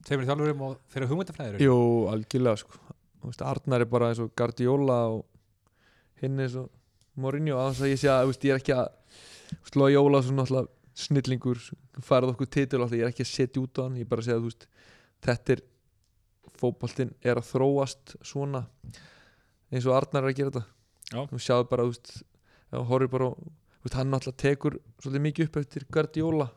tveimur þjálfurum og þeirra hugmyndafræður? Jú, algjörlega sko Arnar er bara eins og Guardiola og hinn er svo Mourinho að þess að ég sé að veist, ég er ekki að Logi Ólafsson náttúrulega snillingur farið okkur titil alltaf ég er ekki að setja út á hann ég er bara að segja að veist þetta er fótboltinn er að þróast svona eins og Arnar er að gera þetta. Þú sjáðu bara horfir bara veist, hann náttúrulega tekur svolítið mikið upp eftir Guardiola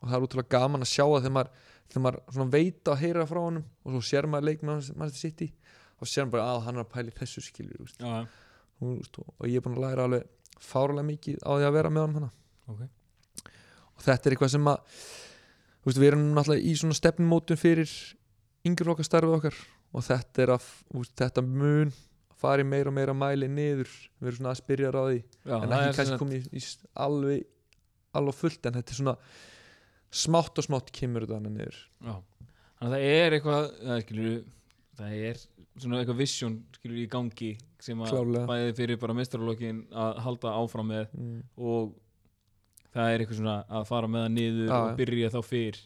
og það er útrúlega gaman að sjá það þegar maður, þegar maður veit að heyra frá honum og svo sér maður leik með hann og sér maður bara að hann er að pæla í þessu veist, og og ég er búin að læra alveg fárulega mikið á því að vera með hann hana. ok. Og þetta er eitthvað sem að veist, við erum náttúrulega í svona stefnumótum fyrir yngur okkar starfið okkar. Og þetta er að veist, þetta mun fari meira og meira mæli niður. Við erum svona að spyrja því Já, en er ekki kannski komið í, í alveg alveg fullt en þetta er svona smátt og smátt kemur þetta hann niður. Já, þannig að það er eitthvað það, skilur, það er svona eitthvað vision skilur í gangi sem að Klárlega. bæði fyrir bara mestrarlokkin að halda áfram með mm. og það er eitthvað svona að fara með það niður Já, og byrja þá fyrr.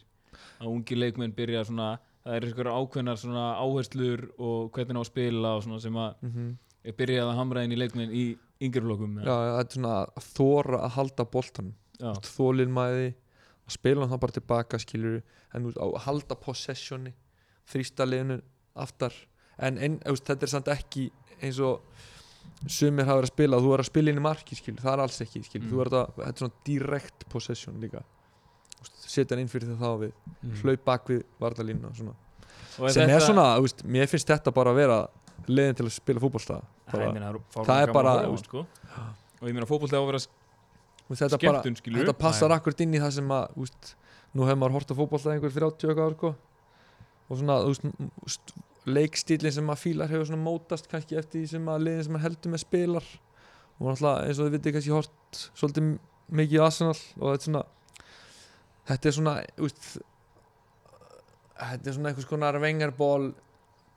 Að ungi leikmenn byrja svona það er eitthvað ákveðnar svona áherslur og hvernig á að spila og svona sem að Mm er byrjað að hamra inn í leikmenn í yngri flokkum já, þetta er svona að þóra að halda boltanum. Já, þólinmæði að spila hann bara tilbaka skilur en að halda possessioni þrýsta liðinu aftar. En, en veist, þetta er samt ekki eins og sumir hafa verið að spila. Þú er að spila inn í marki skilur, það er alls ekki Mm. þú er að, þetta er svona direct possession líka. Setja hann inn fyrir það þá við Mm. hlaup bak við og Og sem þetta- er svona, veist, mér finnst þetta bara að vera leiðin til að spila fótbolta. Það, bara, er bara, hann, veist, sko. og ég meina fótbolti á að vera þetta, bara, skemmtun skilur þetta passar akkurat inn í það sem að nú hefur maður hort á fótbolta einhver 30 eitthvað ár sko. Og svona þú veist, leikstílinn sem maður fílar hefur svona mótast kannski eftir því sem að liðin sem maður heldur með spilar. Og náttúrulega eins og þið vitið kannski hort svolítið mikið Arsenal og þetta er svona þetta er svona úst, þetta er svona einhvers konar vengarból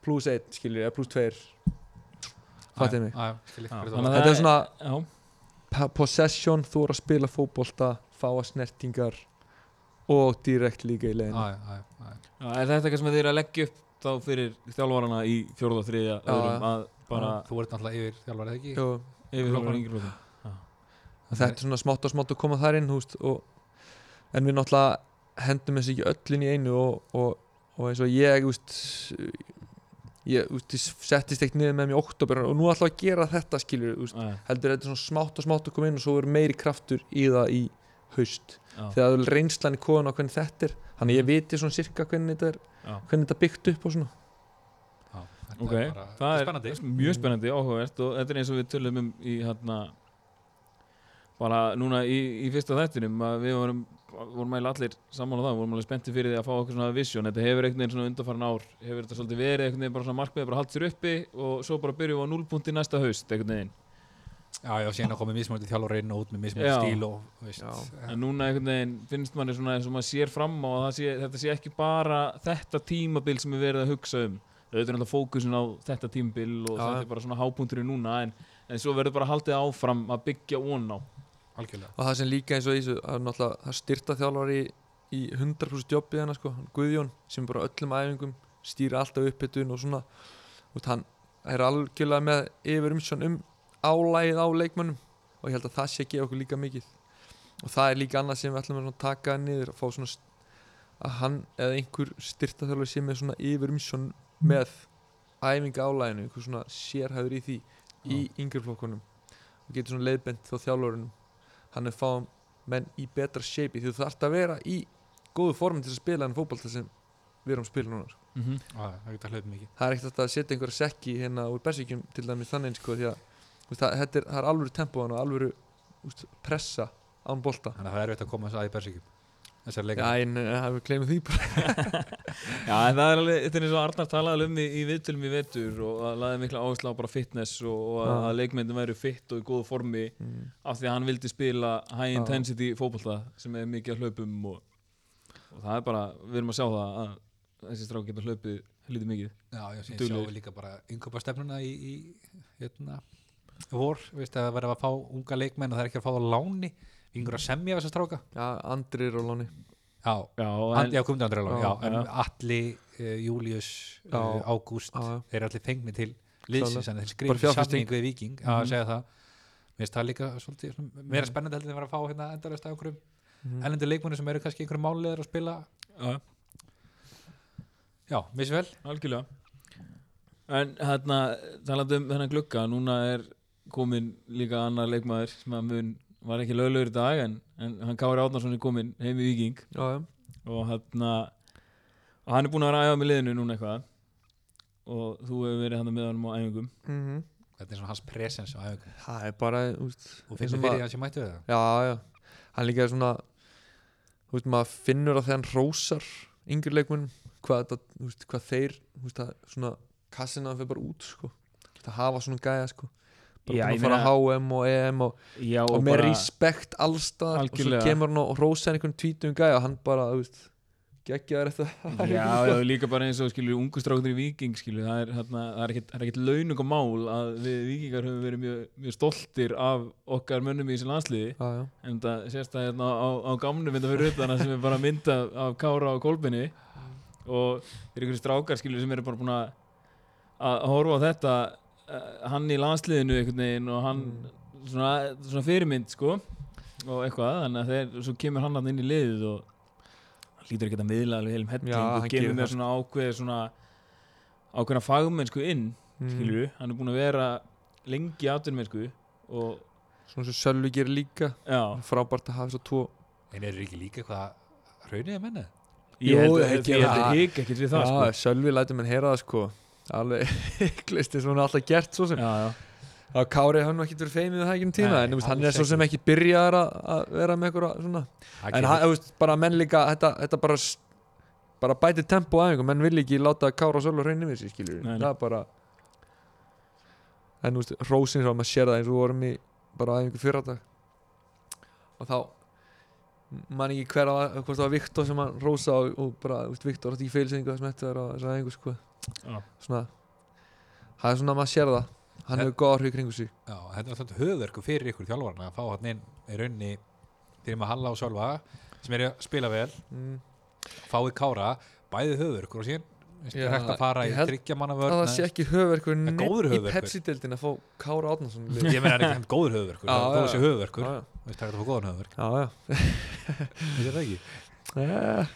pluss 1 skilur, eða pluss 2 Fatið mig. Að Þetta er svona possession, þú er að spila fótbolta fáa snertingar og direkt líka í Já, leiðinu já, já, já. Já, er þetta eitthvað sem þið eru að leggja upp þá fyrir þjálfarana í fjórða og þriðja Já, öðrum að bara Þú ert náttúrulega yfir þjálfar eða ekki? Jú, yfir Flokkunum. yngri flokkum þetta er svona smátt og smátt að koma þar inn húst, og, en við náttúrulega hendum þessu ekki öll inn í einu og, og, og eins og ég úst, ég, úst, settist ekkert niður með mér í oktober og nú ætla að gera þetta skilur úst, heldur þetta er svona smátt og smátt að koma inn og svo verður meiri kraftur í það í haust. Já, þegar það er reynslan í kóðan á hvernig þetta er. Þannig ég viti svona sirka hvernig þetta er já. hvernig þetta er byggt upp og svona. Já, þetta Ok, er bara, það er spennandi. mjög spennandi, áhugavert og þetta er eins og við tölum um í hérna bara núna í, í fyrsta þættinum að við vorum, vorum eiginlega allir saman á það, vorum alveg spennti fyrir því að fá okkur svona vision, þetta hefur einhvern veginn svona undarfarin ár hefur þetta svolítið verið einhvern veginn bara svona markmið bara haldt sér uppi og svo bara byrjum við á núlpunti næsta haust einhvern veginn, Já, já, síðan að koma mismunandi þjálfar inn og út með mismunandi Já. stíl og, veist, Já. en núna einhvern veginn finnst manni svona eins og maður sér fram á að það sé, þetta sé ekki bara þetta tímabil sem við verið að hugsa um þetta er náttúrulega fókusin á þetta tímabil og Já. þetta er bara svona hápunkturinn núna en, en svo verður bara haldið áfram að byggja ón á algjörlega. og það sem líka eins og þessu það er náttúrulega það styrta þjálfar í, í 100% jobbi hann sko, Guðjón sem bara öllum æfingum stýra alltaf uppbytun og svona og hann er algjörlega með yfir umsjón um álægið á leikmönnum og ég held að það sé gefa okkur líka mikið. Og það er líka annað sem við ætlum að taka niður að fá svona að hann eða einhver styrta þjálfar sé með svona yfir umsjón með æfinga álæginu, einhver svona sérhæður í því í yngri flokkunum. Og getur svona leiðbent þá þjálfurunum hann er fáum menn í betra shape því þú þarft að vera í góðu formin til að spila en fótbolta sem við erum að spila núna mm -hmm. Já, það er ekkert að setja einhverja sekki hérna úr bersíkjum til dæmis þannig sko, því að það, þetta er, það er alvöru tempóan og alvöru úst, pressa án bolta Þannig að það er erfitt að koma þess að í persíkjum. Þessar leikar. Já, en það við gleymum því bara Já, en það er alveg, þetta er eins og Arnar talaði um í, í viðtölum í vetur og að laði mikla áherslu á bara fitness og, og að, að leikmyndin væri fit og í góðu formi mm. af því að hann vildi spila high intensity fótbolta sem er mikið að hlaupum og, og það er bara, við erum að sjá það að þessi strák geta hlaupið helviti mikið Já, já, sjáum við líka bara yngöpa stefnuna í, í hérna, vor, veist að verður að fá unga leikmenn og það er ekki að fá það á láni yngur að semja þessa stráka. Já, Andrir og Lóni Já, Já, And, já komdu andri alveg, Já, já, en já. Atli, uh, Július, Já. uh, Ágúst þeir eru allir fengnir til liðsins þeir Bara skrifum fjárfesting. samning við Viking já, að Mhm. segja það. Mér finnst það líka svolítið svona, meira spennandi heldur en að vera að fá hérna endalist af einhverjum Mhm. ellendur leikmunni sem eru kannski einhverjum máliðar að spila. Já, já, missi vel. Algjörlega. En hérna, talandi um þennan glugga núna er komin líka annar leikmaður sem að mun var ekki löglegur í dag en, en hann Kári Átnarsson er komin heim í Viking Já, já. Og hérna og hann er búinn að vera að æfa með liðinu núna eitthvað. Og þú hefur verið hann með honum á æfingum. Mm þetta er svona hans presens á æfingum Það er bara, úst, og finnst þið fyrir að sé mættu við það? Já, já, hann líka er svona þú veist, maður finnur að þegar hann rósar yngri leikmunum hvað, þú hvað þeir þú veist, það, svona kassina fyrir bara út sko. það hafa svona gæja sko. Bara búin að fara á HM og EM og, Já, og, með respekt allstaðar og svo kemur hann og rósar einhvern tvítum gæja og hann bara, þú veist geggjaður þetta Já, já, líka bara eins og skilur ungu strákur í Viking skilur, það er, hérna, það er er ekkit launung og mál að við Vikingar höfum verið mjög, mjög stoltir af okkar mönnum í þessu landsliði. Já, já, en það sést það hérna á, á gamnu mynda fyrir utan að sem er bara mynda af Kára og Kolbini og þeir eru ykkur strákar skilur sem eru bara búin að að horfa á þetta hann í landsliðinu einhvern veginn og hann svona, svona fyrirmynd sko og eitthvað, þannig að þeir, svo kemur hann hann inn í liðið og hann lítur ekki að miðla alveg heilum helling og með það, svona ákveð svona ákveðna fagmennsku inn mm. skilur hann er búin að vera lengi atvinnumennsku og svona sem Sölvi gerir líka. Já, frábært að hafa svo tvo. En eru ekki líka eitthvað raunið að menna ég held að að það. hik ekkert við það sko. Sölvi lætur menn heyra það sko alveg hygglist eins og hann er alltaf gert svo sem. Já, já, Já, Kári hann ekki verið feimið það ekki um tíma Nei, en veist, hann er svo sem ekki byrjaðar að, að vera með eitthvað svona. En hann, bara menn líka þetta, þetta bara, bara bæti tempo aðeins menn vil ekki láta Kára og Sölvi reyna við sér nei. það er bara en rósin svo að maður sér það eins og vorum í bara aðeingu fyrradag og þá man ekki hver að hvort það var Viktor sem hann rósa og, bara, Viktor átti ekki feilsengu sem þetta er á þessari æfingu sko Já. svona það er svona að maður sér það hann En- hefur góð áhrif í kringu sig Já, þetta er alltaf höfverku fyrir ykkur þjálfarna að fá hann inn í raunni fyrir maður Halla og Sölva sem er að spila vel, mm. fáið kára bæði höfverkur og síðan Já, er hægt að fara í ég held tryggja manna að það sé ekki höfverkur neitt góður í höfuðverkur. Pepsi-deildin að fá Kára Átnason í lið. ég meina hann er ekki góður höfverkur Já, þó já. sé höfverkur, já, já. það er að fá góðan höfverk já, já. Þetta er það ekki Eh,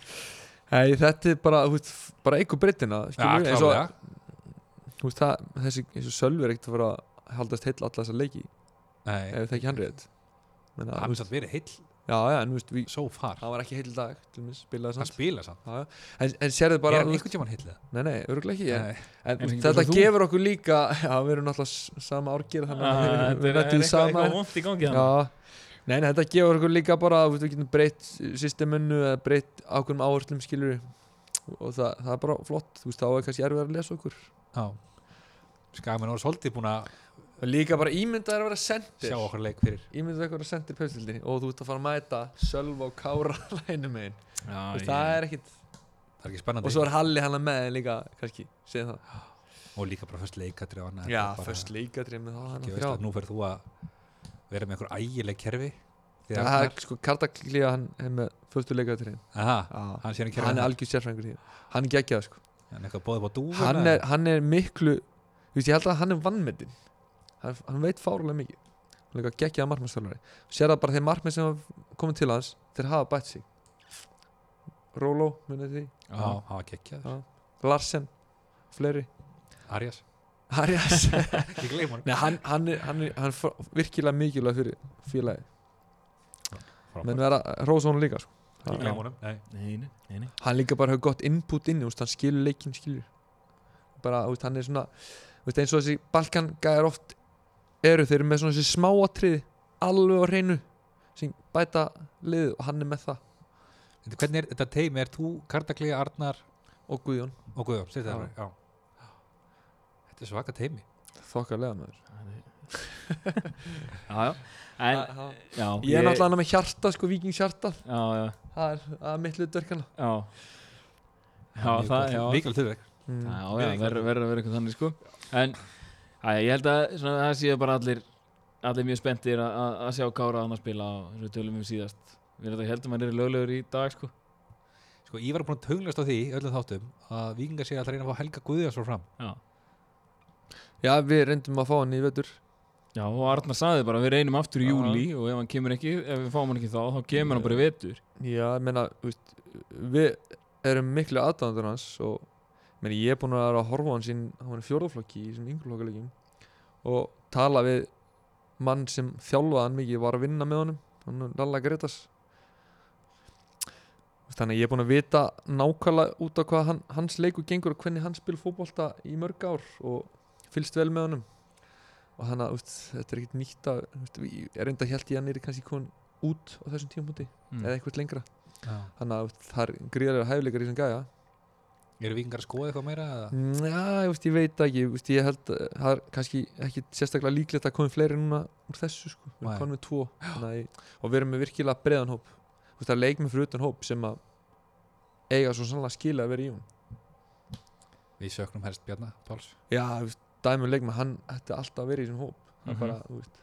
Nei, þetta er bara, þú veist, bara eigu breytina Já, skilurðu, eins og, þú veist, það, þessi, eins og Sölvi er ekkert að fara að haldast heill alla þessa leiki. Nei, ef það ekki hann Menna, hann er satt verið heill. Já, já, en þú veist, við, so far. Hann var ekki heill í dag til dæmis, spilaði hann samt spila samt. Já, já. en, en sérðu bara, er hann einhvern tímann heill eða? nei, nei, örgulega ekki en, Nei. en, ekki þetta og gefur okkur líka já, við erum náttúrulega sama árgir þannig að við- Nei, nei, þetta gefur okkur líka bara, þú veist, við getum breytt systemunnu eða breytt ákveðum áherslum skilur og það, það er bara flott, þú veist, þá er kannski erfið að lesa okkur. Já. Skagamenn voru svolítið búin að líka bara ímyndað er að vera sendir. Sjá okkur leik fyrir. Ímyndað er að vera sendir pefstildinni og þú ert að fara að mæta Sölva og Kára lænum megin. Já, Veist, það er ekkit Það er ekki spennandi. Og svo er Halli hann með þeim líka kannski, segja það. Og líka bara og annað já, först leikadrið með það að að nú fyrir þú að vera með einhver ægileg kerfi. Það að- er sko Kardaklíða hann er með förstu leikadrið Aha, hann, er algjör sérfrængur því. Hann er geggjað sko. Hann er á hann er, hann er miklu veist, ég held að hann er vannmetinn hann, hann veit fárulega mikið. Hann er geggjað markmannstölari sér það bara þeir markmenn sem komið til hans þeir hafa bætt sig. Róló, munið því? Var geggjað Já. Larsen, fleiri. Arias, Hann Nei, hann, hann, er, hann, er, hann er virkilega mikilvæg fyrir félagi menn vera Rósson líka sko. ekki gleyma honum nei. Nei, nei, nei, nei. hann líka bara hefur gott input inn úst, hann skilur leikinn skilur bara, úst, hann er svona úst, eins og þessi Balkan-gæjar oft eru þeir eru með svona þessi smáatriði alveg á hreinu sem bæta liðið og hann er með það Þetta- hvernig er þetta teimi, er þú Kardaklíða, Arnar og Guðjón, og Guðjón, sér Já. það já. Þetta er svaka teimi þokkarlega með Já, já. En, þér já ég er náttúrulega með hjarta sko, vikingshjarta Já, já, það er, það er mitt hlutverkana já. Já, það, já. Mikilvægt hlutverk. Mm. Já, já, verður verður að vera eitthvað þannig sko. En, já, ég held að svona, það séu bara allir allir mjög spenntir að- að að sjá Kára hann að spila og tölum um síðast. Við heldum að hann er löglegur í dag sko. Sko, ég var búin að tönglast á því öllum þáttum að vikingar sé að reyna að fá Helga Guðjónsson fram. Já, já, við reyndum að fá hann í vetur. Já og Arnar saði bara við reynum aftur í júli og ef hann kemur ekki, ef við fáum hann ekki þá þá kemur hann bara í vetur. Já, ég meina, veist, við erum miklu aðdæðandur hans og meni, ég er búinn að vera að horfa hann sín, hann var í fjórðaflokki í þessum yngreflokkalegjum og tala við mann sem þjálfaði hann mikið, var að vinna með honum, hann er Lalla Gretas. Þannig ég er búinn að vita nákvæmlega út á hvað hann, hans leikur gengur og hvernig hann spil fótbolta í mörg ár og fylgst vel með honum. Og þannig að veist, þetta er ekkert nýtt að, ég er reynda held ég að hann er kannski komin út á þessum tímpunkti mm. eða eitthvað lengra. Já. þannig að það er gríðarlega hæfileikar í þessum gæja. Eru vikingar að skoða eitthvað meira eða? Mm, Já, ég, ég veit ekki ég, ég held að það er kannski ekki sérstaklega líklegt að komi fleiri núna úr þessu sko. við konum við tvo. Nei, og við erum með virkilega breiðan hóp. Veist, það er leikmið fyrir utan hóp sem að eiga svo sannlega skila að vera í hún við söknum helst Bjarnar Páls. Já, dæmið leikmið, hann ætti alltaf að vera í þessum hóp. Það er Mhm. bara, þú veist,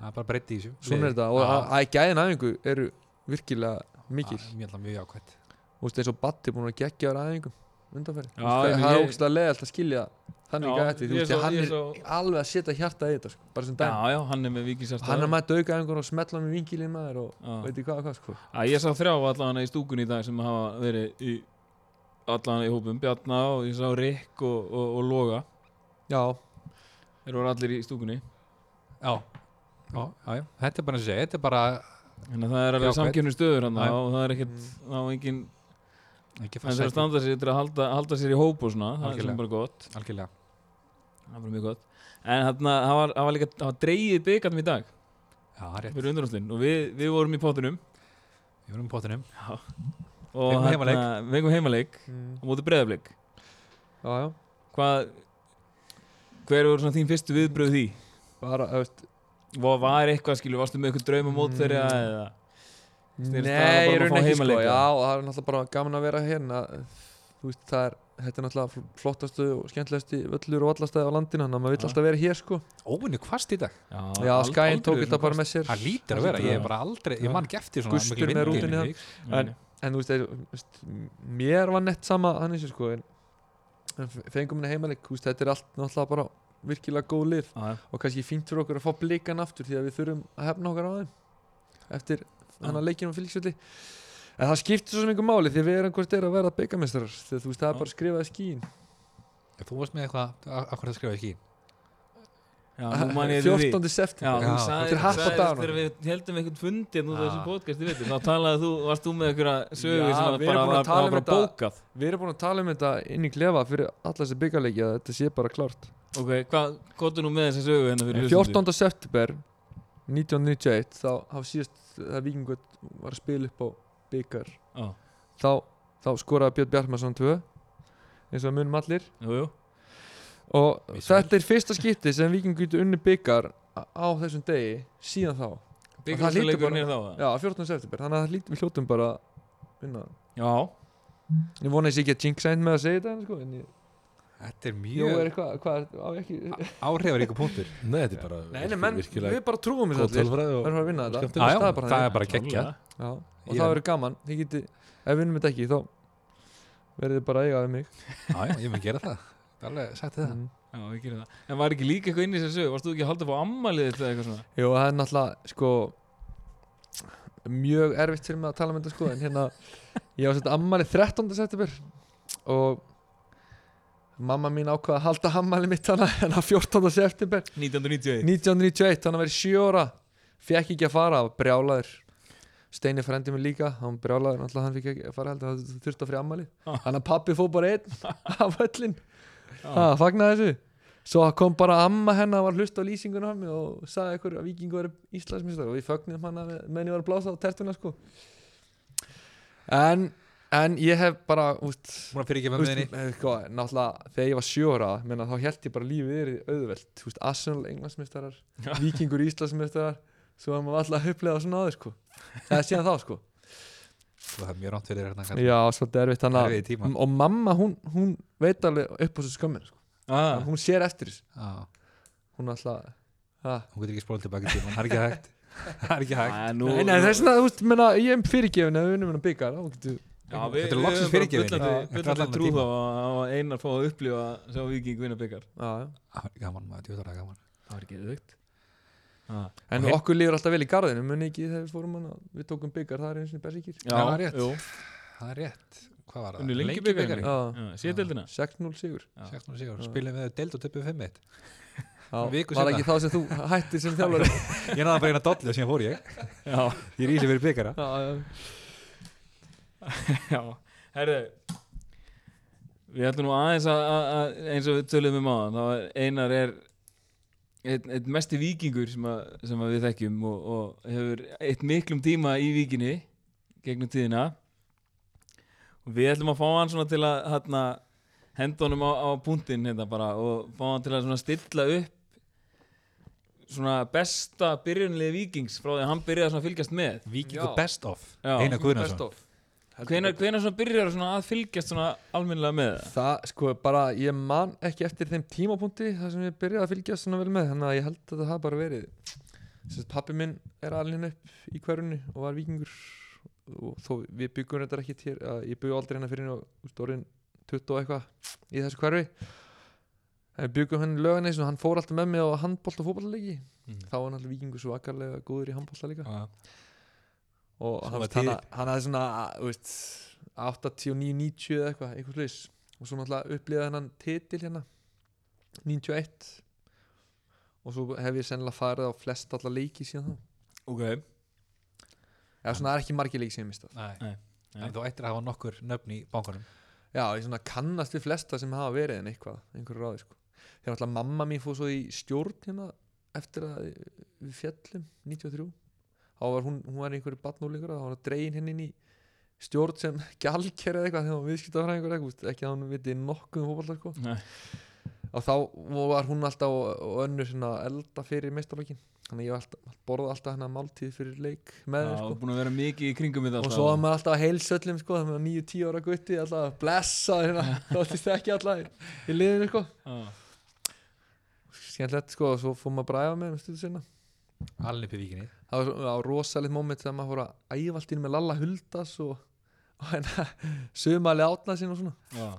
það er bara breytti í þessu. Svona er þetta og að, að gæðin æfingu eru virkilega mikil. Mjög, mjög ákvæmt Þú veist, eins og Batti búin að gegja ára æfingum undanferði það, er ég- ógstlega leðalt að skilja þannig Já, gæti, þú veist, hann er alveg að setja hjarta í þetta sko, bara sem já, hann er með vikisjart hann er að mæta auka einhver og smetla með vingilinn maður og veit ég hvað og hvað sko. Að ég sá þrjá allavega í stúkunni í dag sem hafa verið allavega í hópum Bjarna já, þeir voru allir í stúkunni. Já. Já, já, já, þetta er bara að segja, þetta er bara þannig að það er alveg samkjörnum stöður hann Já. og það er ekkert, Mm. þá er engin ekki hann þarf að standa sér til að halda, halda sér í hóp og svona, það er bara gott. Algjörlega. Það er bara mjög gott. En þarna, það var, það var líka, það var dreigið byggarnum í dag. Já, rétt, fyrir undanúslinn og við, við vorum í pottunum við erum í pottinum. Og Fengum heimaleik. við fengum heimaleik mm. á móti breyðablik já, já. Hvað hver voru svona þín fyrstu viðbröð því bara, þú veist, var eitthvað skilur, varstu með eitthvað drauma mót Mm. þeirra eða Nei, ég um að raun ekki sko Já, það er náttúrulega bara gaman að vera hérna Þú veist, það er Þetta er náttúrulega fl- flottastu og skemmtilegasti völlur og vallastæði á landinu Þannig að maður vill Já. alltaf vera hér sko óvinni kvast í dag Já, ald- Skæin aldrei tók þetta bara með sér það lítur að vera, ég er bara aldrei ég Já. man ekki eftir svona Gustur miklu með vindi rútunni, inni í já. Vík. Nei, En- þú veist, mér var nett sama hann eins og sko En, fengum þú veist, Þetta er allt náttúrulega bara virkilega góð lið. Já. Og kannski fínt fyrir okkur að fá blikan aftur Því að við þurfum að hefna okkar á þeim Eftir hann að leikinu á fylgsvöldi En það skiptir svo einhver máli Því við erum hvort er að vera byggamestrar Þegar þú veist, það er bara skrifað í skíin þú varst með eitthvað, akkur það skrifa ekki Já, nú man ég eftir því. 14. Já, september þetta er happ á daganum. þegar við heldum einhvern fundi hérna af Já. þessu podcasti, veitir, þá talaði þú, varst þú með einhverja sögu Já, sem var bara, um bara þetta. bókað. Við erum búin að tala um þetta inn í klefa Fyrir alla þessi byggarleiki Að þetta sé bara klárt Ok, hvað, gotu nú með þessa sögu hérna fyrir hlustendur? 14. september 1991 Þá hafa síðast Það vikingur var að spila upp á byggar Þá, skoraði Björn Bjartmarsson 2 Eins og munum allir jú, jú. Og Vissu þetta er fyrsta skipti sem vikingur getur unni byggar á þessum degi síðan þá. Byggjumsleikurinn bara- er þá? Já, 14. september. Þannig að það lítið við hljótum bara að vinna. Já, Ég vona þessi ekki að jinxa einn með að segja þetta en sko, en ég, þetta er Jó, er mjög eitthvað, hvað, á ekki áhrifaríka punktur. Nei, þetta er bara Nei, nei, menn, virkilega við bara trúum þessu allir. Við og erum að vinna þetta. já, það er bara það þannig. er bara klálega. Já, og Ég- það verður gaman. Geti, ef við vinnum þetta ekki þá verður þið bara að eiga við mig. Já, já, ég mun gera það. Það er alveg sagt það mm. Já, við gerum það. En var ekki líka eitthvað inn í þessu sögu? Varst þú ekki að halda upp á ammalið þetta eða eitthvað svona? Jú, það er náttúrulega sko mjög erfitt fyrir mig að tala um þetta sko en hérna, ég var sett ammali 13. september og mamma mín ákvaða að halda ammali mitt hana en á 14. september 1991. 1991, hann að vera 7 ára fekk ekki að fara, brjálaður Steini frendi mig líka, hann brjálaður náttúrulega hann fikk ekki að fara heldur, það þurfti að fyrir ammali Ah. hann að pappi fór bara einn af öllin Ha, fagnaði þessu. Svo kom bara amma hennar var hlust á lýsingunum hann og sagði eitthvað að vikingu var Íslandsmyndstar og við fögnum hann meðan ég var að blása á tertuna sko. En, en ég hef bara úst, að úst, sko, náttúrulega þegar ég var sjóra menna, þá held ég bara lífið er auðvelt. Úst, Arsenal englandsmyndarar Já. vikingur Íslandsmyndarar svo að maður alltaf upplega svona áður sko. Eða síðan þá sko Það er mjög ránt fyrir hérna kannski. já, svolítið erfitt hann Erfiðir tímar. og mamma hún, hún veit alveg upp á þessu skömmin sko. Ah, hún sér eftir þessu Já, hún er alltaf ha. hún getur ekki spólað tilbaka í tíman Það er ekki hægt Það er ekki hægt ah, nú, Nei, nei, það er svona, þú veist, menna, ég er fyrirgefin ef við vinnum hennar byggar, þá getur Já, við, Þetta er við loksins höfum bara fyrirgefin. bullandi- Já, eftir bullandi allan trú tíma. þá að að einar fá að upplifa að sjá viking vinna byggar. Já, já. Það er gaman, maður, djúðar að gaman Það var ekki aukt. Ah. En Ok. okkur líður alltaf vel í garðinu, muni ekki þegar við fórum hana, við tókum byggar, það er eins og bersikir. Já, það er rétt. Jú, Það er rétt Hvað var það? unnu lengi byggarinn. Já, Sétildina. 6-0 sigur. 16 sigur. Spilum við deild og töpum 5-1 Já, Viku var seinna. ekki þá sem þú hættir sem þjálfari. Ég náða bara eina dollu síðan fór ég Já, Ég er í sig fyrir byggara Já, já. já. Herðu, við ætlum nú aðeins að, eins og við tölum um er einar er einn ein mesti vikingur sem, að, sem að við þekkjum og, og hefur eitt miklum tíma í vikinni gegnum tíðina og við ætlum að fá hann svona til að hérna, henda honum á, á punktinn hérna bara og fá hann til að svona stilla upp svona besta byrjunlið vikings frá því að hann byrjaði svona að fylgjast með Víkingur Já. best of. Einar Best Guðnarsson of. hvenar, hvenar svona byrjar svona að fylgjast svona almennilega með það? Það, sko, bara, ég man ekki eftir þeim tímapunkti þar sem ég byrjaði að fylgjast svona vel með, þannig að ég held að það hafa bara verið. Sérst, pappi minn er alveg upp í hverjunni og var vikingur og þó við byggum þetta ekki að ég byggu aldrei hérna fyrir henni og stórin 20 og eitthvað í þessu hverfi. En við byggum henni löganeis og hann fór alltaf með mig á handbólt og fótballleiki. Mm. Þá var náttúrulega vikingur svo akkarlega góður í handbólta líka. Já. Og hann, hafði svona þú veist, 89, 90 eða eitthvað eitthvað slags og svo náttúrulega upplýða hennan titil hérna 91 og svo hef ég sennilega farið á flest alla leiki síðan þá. Ok, eða svona það er ekki margir leiki sem ég mistað Nei. Nei. En þú ættir að hafa nokkur nöfn í bankanum. Já, ég svona kannast við flesta sem hafa verið en eitthvað, einhverju ráði sko. þegar náttúrulega mamma mín fór svo í stjórn hérna eftir að við fjallum 93 þá var hún, hún var einhverju badnúlingur þá var hún dregin henni inn í stjórn sem gjaldker eða eitthvað þegar hún viðskiptafræðingur eitthvað, úst, ekki að hún viti nokkuð um fótbolta sko. Og þá var hún alltaf og, og önnur svona elda fyrir meistarlókin þannig að ég alltaf, borða alltaf hana máltíð fyrir leik með þeim sko. búin að vera mikið í kringum þetta og alltaf. svo var maður alltaf að heilsöllum sko, þannig að nýju tíu ára gutti alltaf að blessa hérna, þóttist ekki alltaf í, í liðinu sko. Skemmtilegt sko, og svo fór maður að æfa með um stundu sinna alveg upp í víkinni. Það var, var rosalegt moment þegar maður fór að æfa allt inn með Lalla Huldas og, og hérna sumali átna sín og svona. Já.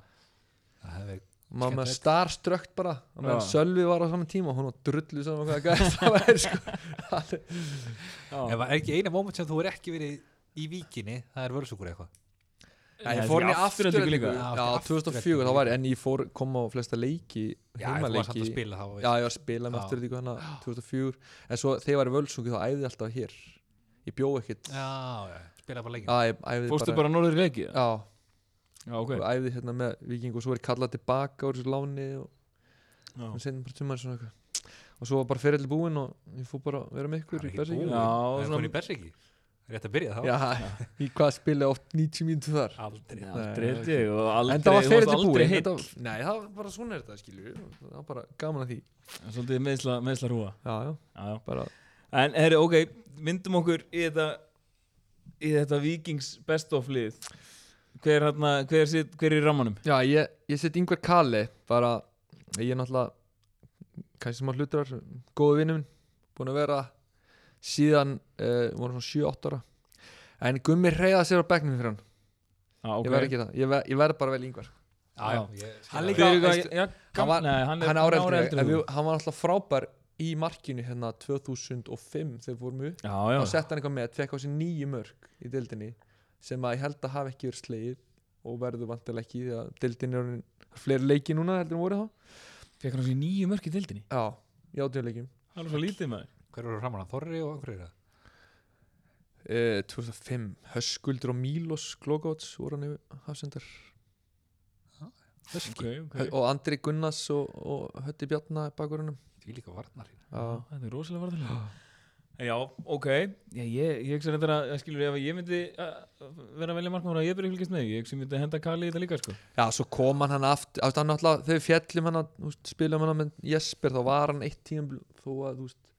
það hefði maður með starströkt bara og meðan. Sölvi var á saman tíma og hún var drullu saman hvað gæst það væri sko. Ef var ekki eina moment sem þú er ekki verið í víkinni það er völsugur eitthvað ég fór líka. afturhendingu Já, Já, aftur- 2004 þá var ég En ég fór kom á flesta leiki já, Heimaleiki að spila þá Já, ég var að spila með Já. afturhendingu hana 2004 En svo þegar ég var í Völsungi þá æfði ég alltaf hér. Ég bjó ekkit Já, já, já, spila bara æfði Fórstu bara norður í leiki? Já, Já, ok. og æfði hérna með Viking og svo er ég kallað tilbaka úr þessu láni og Já. og sen bara tumar svona eitthvað. Og svo var bara ferðið búinn og ég fór bara að vera með ykkur í Berserkjum. Er rétt að byrja þá. Já, í hvað spila oft 90 mínútur þar? Aldrei. Aldrei held ég og En aldrei, það var aldrei búinn heill. þetta var- Nei, það var bara svona er þetta skilju Það var bara gaman að því. Svolítið meðsla, meðsla hrúa. Já, já, Já, já. bara En herri, ok, myndum okkur í þetta í þetta Vikings best of lið. Hver, hérna, hver, sit, hver er í rammanum? Já, ég, ég set yngvar Kali bara, ég er náttúrulega kannski smá hlutur góðu vinnum, búin að vera síðan, uh, voru svona 7-8 ára. En Gummi reyða sér á bekknum fyrir hann, Já, ok. ég verð ekki það. Ég, ver, ég verð bara vel yngvar. Já, já, ég skil Hann það. líka- er hann var- hann er, hann ára ára eldri, en en þú. við, hann var alltaf frábær í markinu hérna 2005 þegar við Já, þá já, sett hann eitthvað með, fekk á sig nýju mörg í deildinni sem að ég held að hafa ekki verið slegið og verður vantilega ekki því að deildin er fleiri leiki núna heldur en voru þá. Fekk hann á sig nýju mörk í dildinni já, í átjóðleikim Það er svo lítið maður hver eru framan að Þorri og hver er það uh, 2005 Höskuldur og Mílos Glogóts voru hann yfir hafsendar. Höski, okay, okay. og Andri Gunnars og, og Hötti Bjarna bakurunum því líka varnar hérna Já, já, þetta er rosalega varðilega Já, ok. Já, ég, ég hugsa þetta að, skilur, ef ég myndi uh, vera að velja markmann að ég byrja að fylgjast með því, ég hugsa ég myndi henda Kali í þetta líka, sko. Já, svo kom hann hann aftur við fjallum hann að spilum hann með Jesper, þá var hann eitt tíum þó að, þú veist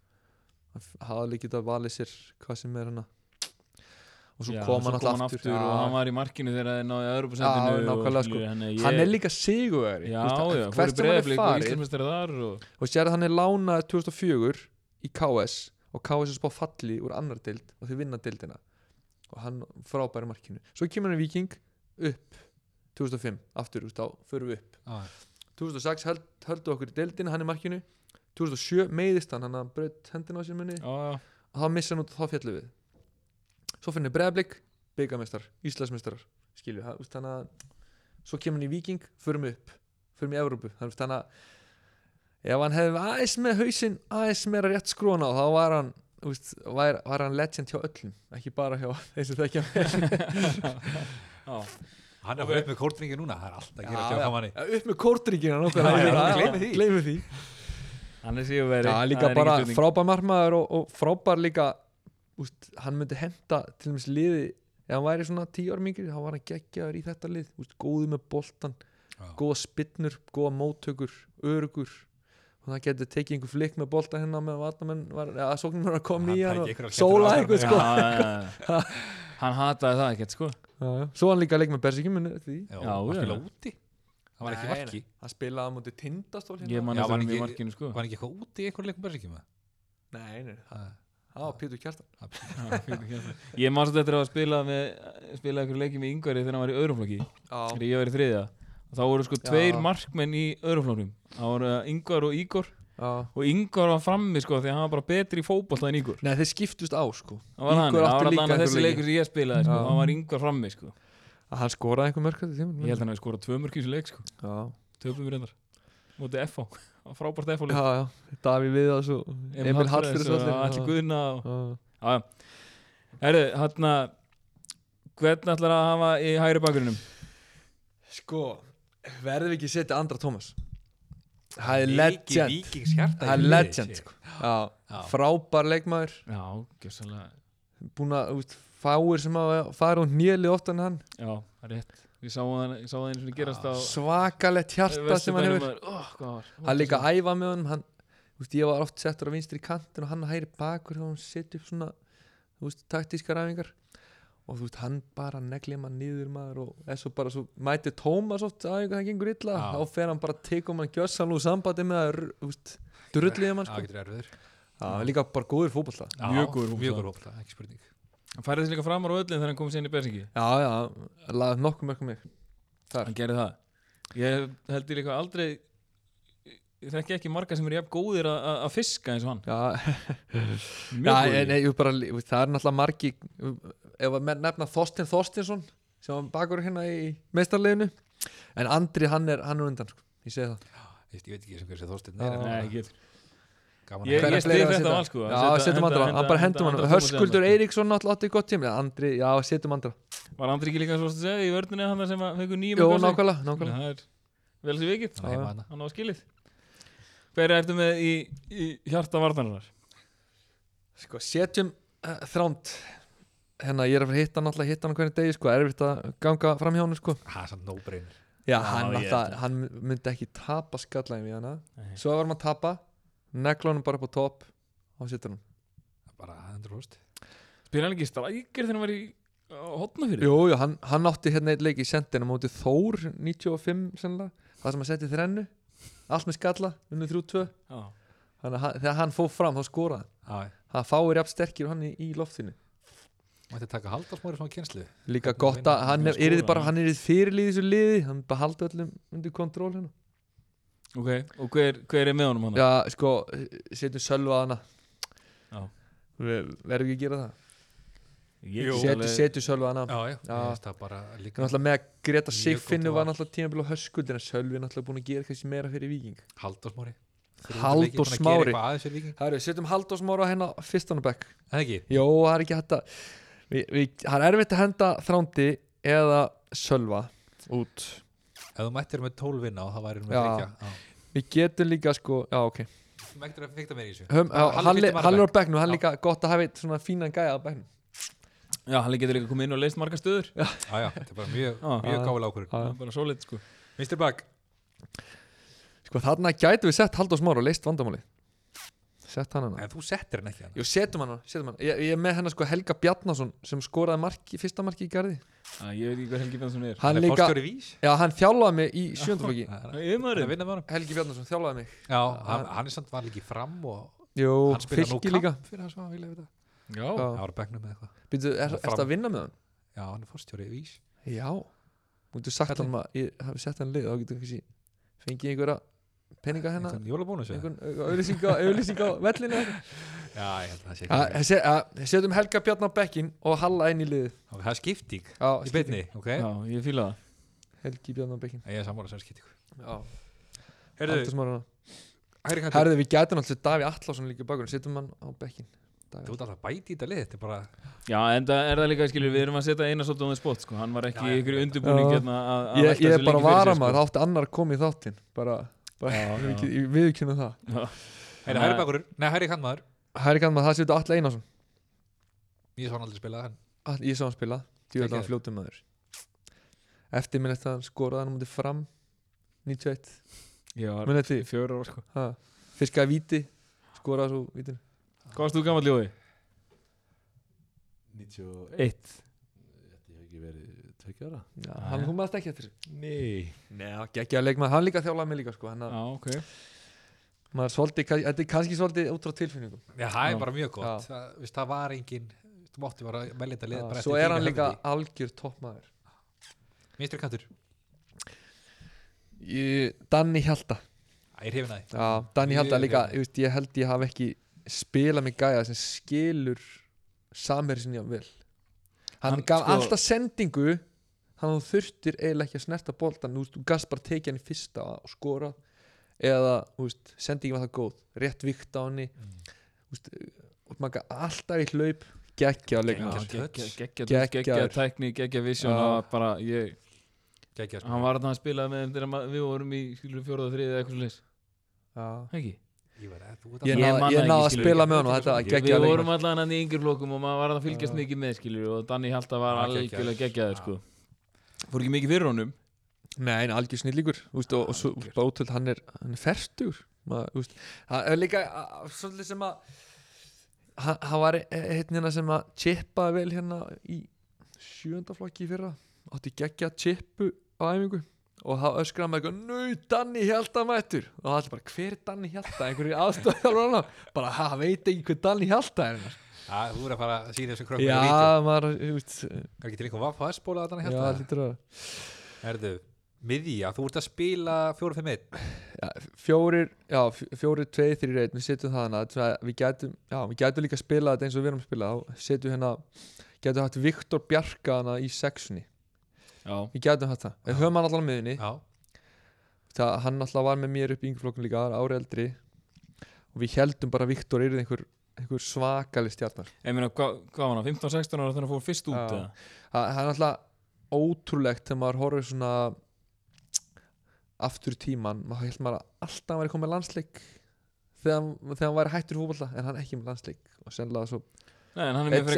hann hafði líka getað valið sér hvað sem er hann og svo Já, kom hann alltaf aftur, aftur og hann var í markinu þegar það náði nákvæmlega, sko. ég, hann er líka sigurveri Já, já, fór í breyðablík og og og sér hann er lánað 2004 í KS og KS er spá falli úr annar deild og þeir vinna deildina. Og hann frábæri markinu. Svo kemur hann Viking upp 2005, aftur, þú veist, þá förum við upp. Já, 2006 held, höldu okkur í deildina, hann er markinu 2007 meiðist hann, hann að braut hendina á sér munni. Og þá missa hann út og þá fjallu við. Svo finnir breyðablík, byggamestrar Íslandsmestrar, skilju þannig að svo kemur hann í Viking, förum við upp förum í Evrópu, þannig að ef hann hefði aðeins með hausinn aðeins meira rétt skrúna og þá var hann veist, var, var hann legend hjá öllum ekki bara hjá þeim sem þekkja já, hann er upp með kórdringi núna það er alltaf að gera upp með kórtringina Já, já, gleymi því. Hann er síðan líka bara frábær marmaður og, og frábær líka úst, hann myndi henda til dæmis liði ef hann væri svona tíu ára mingri þá var hann geggjaður í þetta lið úst, góðu með boltan, Já. góða spinnur góða móttökur, örugur og það getur tekið einhver flikk með bolta hérna með vatnamenn, var, ja, sóknum var að koma í hann og sóla já, sko já, já. hann hataði það ekkert, sko já, já. svo hann líka leik með Bersikjum því Já, Já, hann já. spila úti Það var ekki Nei, marki. Hann spilaði á mútið tindastól ég hérna man Já, eftir var hann í ekki- markinu, sko. Var ekki eitthvað úti í einhver leikum bersikjum nei, nei, það það var Pétur Kjartan. Ég man svo eftir að spila með spila einhverju leiki með Ingvari þegar hann var í öðrum flokki. Já, þegar ég var í þriðja. Og þá voru sko Já. tveir markmenn í öðrum flokkum það voru Ingvar og Ígor. Já. Og Ingvar var frammi sko því að hann var bara betri í fótbolta en Ígor. Nei, þeir skiptust á sko. Það var hann, Ígor það átti var líka allan einhver þessi leiki. leikur sem ég spilaði sko, Já. hann var Ingvar frammi sko að hann skoraði einhver tíma ég held að hann hefði skorað tvö mörk í þessu leik sko. Já, töpum við reyndar. Mútið var frábært FH já, leik já, Daví Viðas og Emil Hallfjörðs og Alli Guðna og já. Já, herru, hann hvern ætlar að hafa í hægri bakgrunum? sko, verðum við ekki að setja Andra Tómas það er legend. Það er legend sko. frábær gjössalega búin að, veist, fáir sem að fara hún nýli ofta en hann. Já, það rétt. Ég sá hann, ég sá það gerast á svakalett hjarta sem hann hefur. var hann líka að æfa með honum hann, veist, ég var oft settur á vinstri kantin og hann hæri bakur þegar hann setja upp svona veist, taktískar ræfingar og þú veist, hann bara negli maður niður maður og er svo bara svo mæti Tómas oft aðeins það gengur illa. Já. þá fer hann bara að teka um hann gjössan úr sambandi með að þú veist, drulliði mann Það sko. líka bara góður fótbolta. Já, Mjög góður fótbolta, ekki spurning Hann færði þessi líka framar á öllin þegar hann kom sér inn í Bersingi Já, já, laðið nokkuð mörgum mig Þar. Hann gerði það. Ég held ég líka aldrei Ég þekki ekki marga sem eru jafn góðir að- að að fiska eins og hann. Já, Já, ég, bara, það er náttúrulega margi ef að menn nefna Þorstein Þorsteinsson sem var bakur hérna í meistarleginu en Andri hann er, hann er undan sko. ég segi það. Ég veit ekki sem hver sé Þorsteinn. Já. Nei, Nei, nei, ekki Ég, ég að þetta á hann sko Já, setjum andra, hann bara hendum hann Höskuldur Eirík Eiríksson náttúrulega átti gott tíma. Andri, já, setjum andra. Var Andri ekki líka svo að segja í vörðunni hann sem að fengur nýjum Jó, nákvæmlega, nákvæmlega. Það er vel sem er heima þarna. Hann á skilið. Hver ertu með í, í hjarta varnarinnar? Sko, setjum uh, þránd. Hérna, ég er að hitta hann alltaf hitta hann á hvernig degi, sko, erfitt að ganga fram hjá hann, sko. Það er samt no-brainer. Já, Já, hann, myndi ekki tapa skallægum honum bara upp á topp og sittur hann Bara 100% Spyrir hann ekki strækir þegar hann var í hotnafyrir? Jú, jú, hann, hann átti hérna eitt leik í sendin á móti Þór 95 sennilega. Það sem að setja þrennu. Allt með skalla, unnið 3-2 Já. Þannig að hann- þegar hann fóð fram þá skoraði hann. Það fáir jafn sterkir hann í, í loftinu. Mætti taka haldarsmóri svona kjenslu líka gott að hann er, er bara, hann? hann er í fyrirlið í þessu liði. Hann bara haldi öllum undir kontról hérna Ok, og hver, hver er með honum hann? já, sko, setjum sölva að hana. Já. Við verðum ekki að gera það. Ég setjum, setjum sölva að hana. Já, já, það bara Við líka náttúrulega með að Greta Sigfinnu var náttúrulega tímabil á höskuldir en Sölvi er náttúrulega búin að gera kannski meira fyrir Víking. Haldarsmóri Halldór Smári. aðeins fyrir viking Það eru, setjum Halldór Smára hérna á bekk. Það ekki? Jó, það er ekki hægt að við, við, Það er erfitt að henda þrándi eða Sölva út Ef þú mættir með 12 vinna og það væri með Já. þryggja Við getum líka sko, já ok. Mættir að fykta meira í þessu? Á er á bekknum, hann er líka gott að hafa eitt svona fínan gæja á bekknum. Já, hann getur líka komið inn og leist marga stöður. Já, já, þetta er bara mjög, mjög ákvörður Já. Það er bara solid sko. Mr. Bag Sko þarna gætum við sett Halldór Smára og leist vandamáli Sett hann hana. En þú settir hann ekki hann Jú, setjum hann, setjum hann ég, ég er með hennar sko Helga Bjarnason sem skoraði marki, fyrsta marki í garði Já, Ég veit ekki hvað Helgi Bjarnason er. Hann Hann er líka, fórstjóri vís. Já hann þjálfaði mig í sjöndaflokki Það að vinna með honum. Helgi Bjarnason þjálfaði mig. Já, hann, hann er samt var líki fram og Jú, hann spila nú fylki líka. kamp fyrir hann sem hann vilja vita Já. Já. Það var á bekknum með eitthvað Býtu, er, Fram. ertu að vinna með hann? Já, hann er fórstjóri vís. Já. Getur sagt Hvernig? hann að ég hafi sett hann lið þá getur kannski fengið einhverja peninga hérna? Einhvern jólabónus eða? einhvern auðlýsing á, vellinu? Já, ég held að það sé Ja, ekki se, ja, setjum Helga Bjarnar á bekkin og Halla inn í Ok, Það er skipting Já, í beinni, ok? Já, ég fíla það. Helgi Bjarnar á bekkin Ég er sammála sem skipting. Já. Herðu, við gætum alltaf Daví Allarsson líka bakur setjum hann á bekkin Þú ert alltaf að bæti í þetta lið Þetta er bara Já, en það er það líka, skilur, við erum að setja eina svolítið á því spott, sko, hann var ekki Já, ykkur undirbúning hérna að að Ég, er bara varamæður, það átti annar í þáttinn bara. Við, við kynum það Já. Herri, hægri bakur Nei, hægri kantmaður Hæri kannar, það setur Alli Einarsson Ég svo hann aldrei spilað en All- Ég sá hann spila, djúvel hann Geggjaður. fljótum maður Eftir minn eftir að hann skoraði hann mútið fram 91, Ég var minn eftir því fjóra ára, sko. ha. Fiskaði víti, skoraði svo vítin Hvað varst þú gammal ljóði? 91 Eitt. Þetta hefur ekki verið tveikja ára? Já, hann maður ekki eftir Nei. Nei, geggjaði leikmaður, hann líka þjálfaði mig líka sko, hann að Já, ok. maður svolítið, þetta er kannski svolítið út frá tilfinningum. Já, það er bara mjög gott. Það, veist, það var engin Þú mátti bara velja þetta lið bara Svo er hann líka höfði. algjör toppmaður. Vinstri kantur. Danni Hjalta. Æ, ég hrifin að því. Já, Danni Hjalta líka, ég, veist, ég held ég hafi ekki spilað með gæja sem skilur samherri sinni á vel. Hann, Hann, gaf sko- alltaf sendingu hann þú þurftir eiginlega ekki að snerta boltan þú þú gast bara tekið hann í fyrsta og skora eða, sendingin var það góð. Rétt vikt á veist, og maður gaf alltaf í hlaup geggja geggja, tækni, geggja var bara, ég, hann var að spila með þeim þegar ma- við vorum í, skilur, fjóraða þriðið eða eitthvað. Já. Ekki? Ég náði að spila með hann Við vorum allan hann í yngri flokkum og maður var að fylgjast mikið með, skilur, og Danni Halta var algjörlega geggjaður. sko. Fór ekki mikið fyrir honum. Nei, en algjör snillíkur og, og svo ótrúld, hann er, er veist, það er líka svolítið sem að hann var hérna hérna sem að chippaði vel hérna í sjöndaflokki fyrra átti geggja chippu á æfingu og það öskraði með eitthvað Nau, Danni Hjalta mættur og það er bara, hver er Danni Hjalta? einhverju aðstofþjálfur bara, ha, veit ekki hver Danni Hjalta Já, þú er að fara að sína þessu krökkum Já, í vídeo maður, þú veist. Er ekki til einhver vaff á S-bóla að þannig Já, lítur að Herðu, miðja, þú ert að spila 4-5-1 já, fjórir, já, fj- fjórir, tveir, þrjir, einn. Við setjum það hana, þannig að við gætum já, við gætum líka að spila þetta eins og við erum að spila. Þá setjum hérna, gætum haft Viktor Bjarka hana í sexunni. Já, við gætum haft það, við höfum hann allan á miðunni Já, það, hann alltaf var með mér upp í yngflokkun líka, ári eldri. Og við heldum bara að Viktor er einhver, einhver svakali stjarnar. Ég meina, hvað hva var hann, 15-16 ára þegar hann fór fyrst út eða? það er alltaf ótrúlegt þegar maður horfir svona aftur í tíman maður held maður að alltaf væri komið landsleik þegar, þegar hann væri hættur fótbolta en hann ekki með landsleik. Og sennilega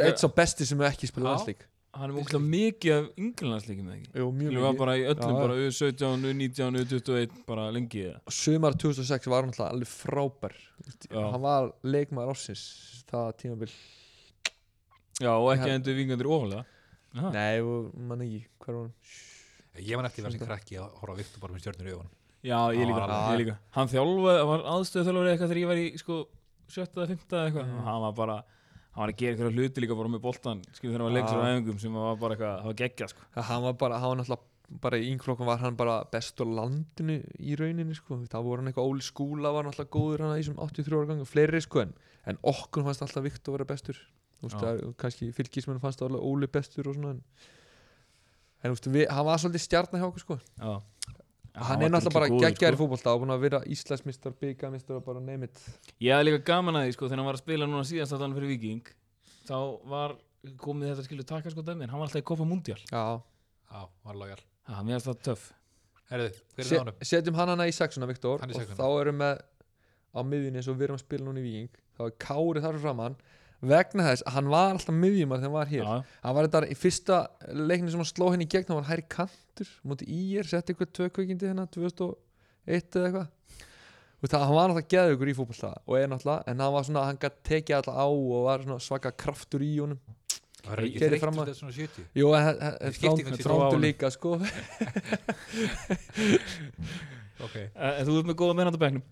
eitt, svo besti sem hefur ekki spilað landsleik Hann er með ógæslega mikið af ynglingansleikum eða ekki? Jú, mjög Hann var mikið. bara í öllum, Já, bara U17, U19, U21 bara lengi eða? Og sumar 2006 var hann alltaf alveg frábær. Já. hann var leikmaður ásins það tímabil. Já, og ekki Já. endur vingandir ofalega Aha. nei, og mann ekki, hver var hann? Ég man eftir að vera sem krakki að horfa á Viktor bara með stjörnur í augunum. Já, ég líka, Já. ég líka. Hann þjálfaði, var aðstöðu þjálfaði eitthvað þegar ég var í sko sjötta eða fymta eða eitthvað. Og hann var bara, hann var að gera eitthvað hluti líka bara með boltan, skilur þegar hann var leiksur á Já. æfingum sem var bara eitthvað, það var geggja sko. Hann var bara, hann var náttúrulega bara í yngflokkum var hann bara best á landinu í rauninni sko, það voru hann eitthvað Óli Skúla var náttúrulega góður hann í þessum 83 ára gangu fleiri sko en, en okkur fannst alltaf Viktor vera bestur. Já. að kannski fylgismenn fannst alltaf Óli bestur og svona en, en þú veist, við, hann var svolítið stjarnar hjá okkur sko. Já hann, var er náttúrulega bara geggjaður í sko. fótbolta og búin að vera Íslandsmistar, byggarmistar og bara neymit Ég hafði líka gaman að því sko þegar hann var að spila núna síðast að fyrir Viking þá var komið þetta skilur taka sko dæmi en hann var alltaf í Copa Mundial. Já, Já, var lojal Það, mér finnst það töff. Herðu, hver er Se, það honum? setjum hann hana í sexuna Viktor og þá erum við á miðjunni eins og við erum að spila núna í Viking þá er Kári þar fyrir framann vegna þess að hann var alltaf miðjumar þegar hann var hér. Já, hann var þetta í fyrsta leikni sem hann sló henni í gegn hann var hæri kantur mútið í er setti eitthvað tvökveikindi hérna 2001 eða eitthvað. Það, hann var náttúrulega geðugur í fótbolta og er náttúrulega, en hann var svona, hann gætt tekið alltaf á og var svona svaka kraftur í honum. Það er ekki að- þetta svona 70 Jú, Ég þrándur honum. líka, sko. Ok. En þú ert með góða mennandi bæknum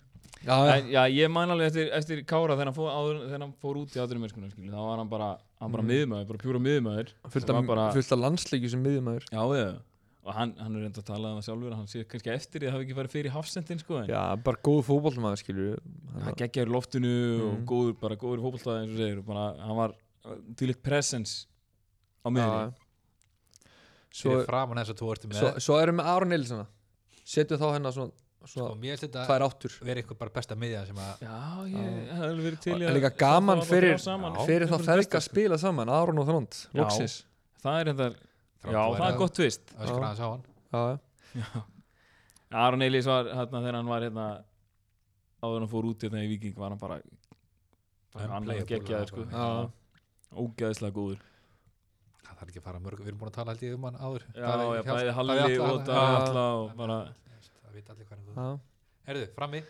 Já, já, En, já, ég man alveg eftir, eftir Kára þegar hann fór, áður, þegar hann fór út í aðurum þá var hann bara, hann bara Mm. miðmaður, bara pjúra miðmaður fullt af, landsleikju sem miðjumæður Já, já, og hann, hann er reynda að tala um það sjálfur hann sé kannski eftir því að það hafi ekki farið fyrir hafsendin sko, en Já, bara góð fótboltamaður, skilju hann geggjaður í loftinu og Mm. góður, bara góður í fótbolta eins og segir, og bara, hann var til eitt presence á miðinni Svo, svo, svo erum við Aron Nilssona Setjum þá hérna svona, Sko, svona mér finnst þetta vera eitthvað bara besta miðja sem að Já, ég hef verið til í að líka gaman fyrir- þrjá saman. Já. Fyrir þá besta, að spila saman, Aron og Þrond. Loksins Það er þetta, já, að það er gott tvist öskra hans á hann Já, Já. Aron Elís var hérna þegar hann var hérna áður hann fór út hérna í Viking var hann bara, hann Unplayable, geggjaður það sko. ógeðslega góður Það þarf ekki að fara mörg Við erum búin að tala ég um hann áður Já, bæði Halli og hann- Davíð Já. Alla og bara Það veit allir hvað er já. Herðu, frammi.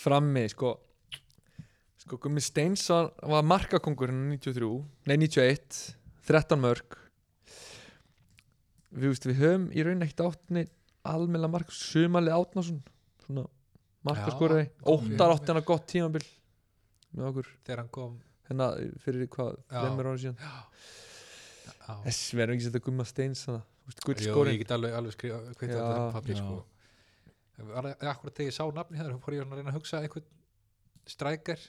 Frammi, sko. Sko, Gummi Steinsson var markakongurinn 93, nei 91 13 mörg Við, veist, við höfum í raun ekkert átni almenna mark Sumali Átnason svona markaskorari. Já, Óttar átti hann gott tímabil með okkur. Þegar hann kom. Hérna fyrir hvað, þreymur ára síðan. Þess verðum ekki að setja Gumma Steins Jú, gullskóri Ég get alveg, alveg skrifa er þetta pappi Já. sko akkurat þegar ég sá nafni hér fór ég að reyna að hugsa einhvern strækjar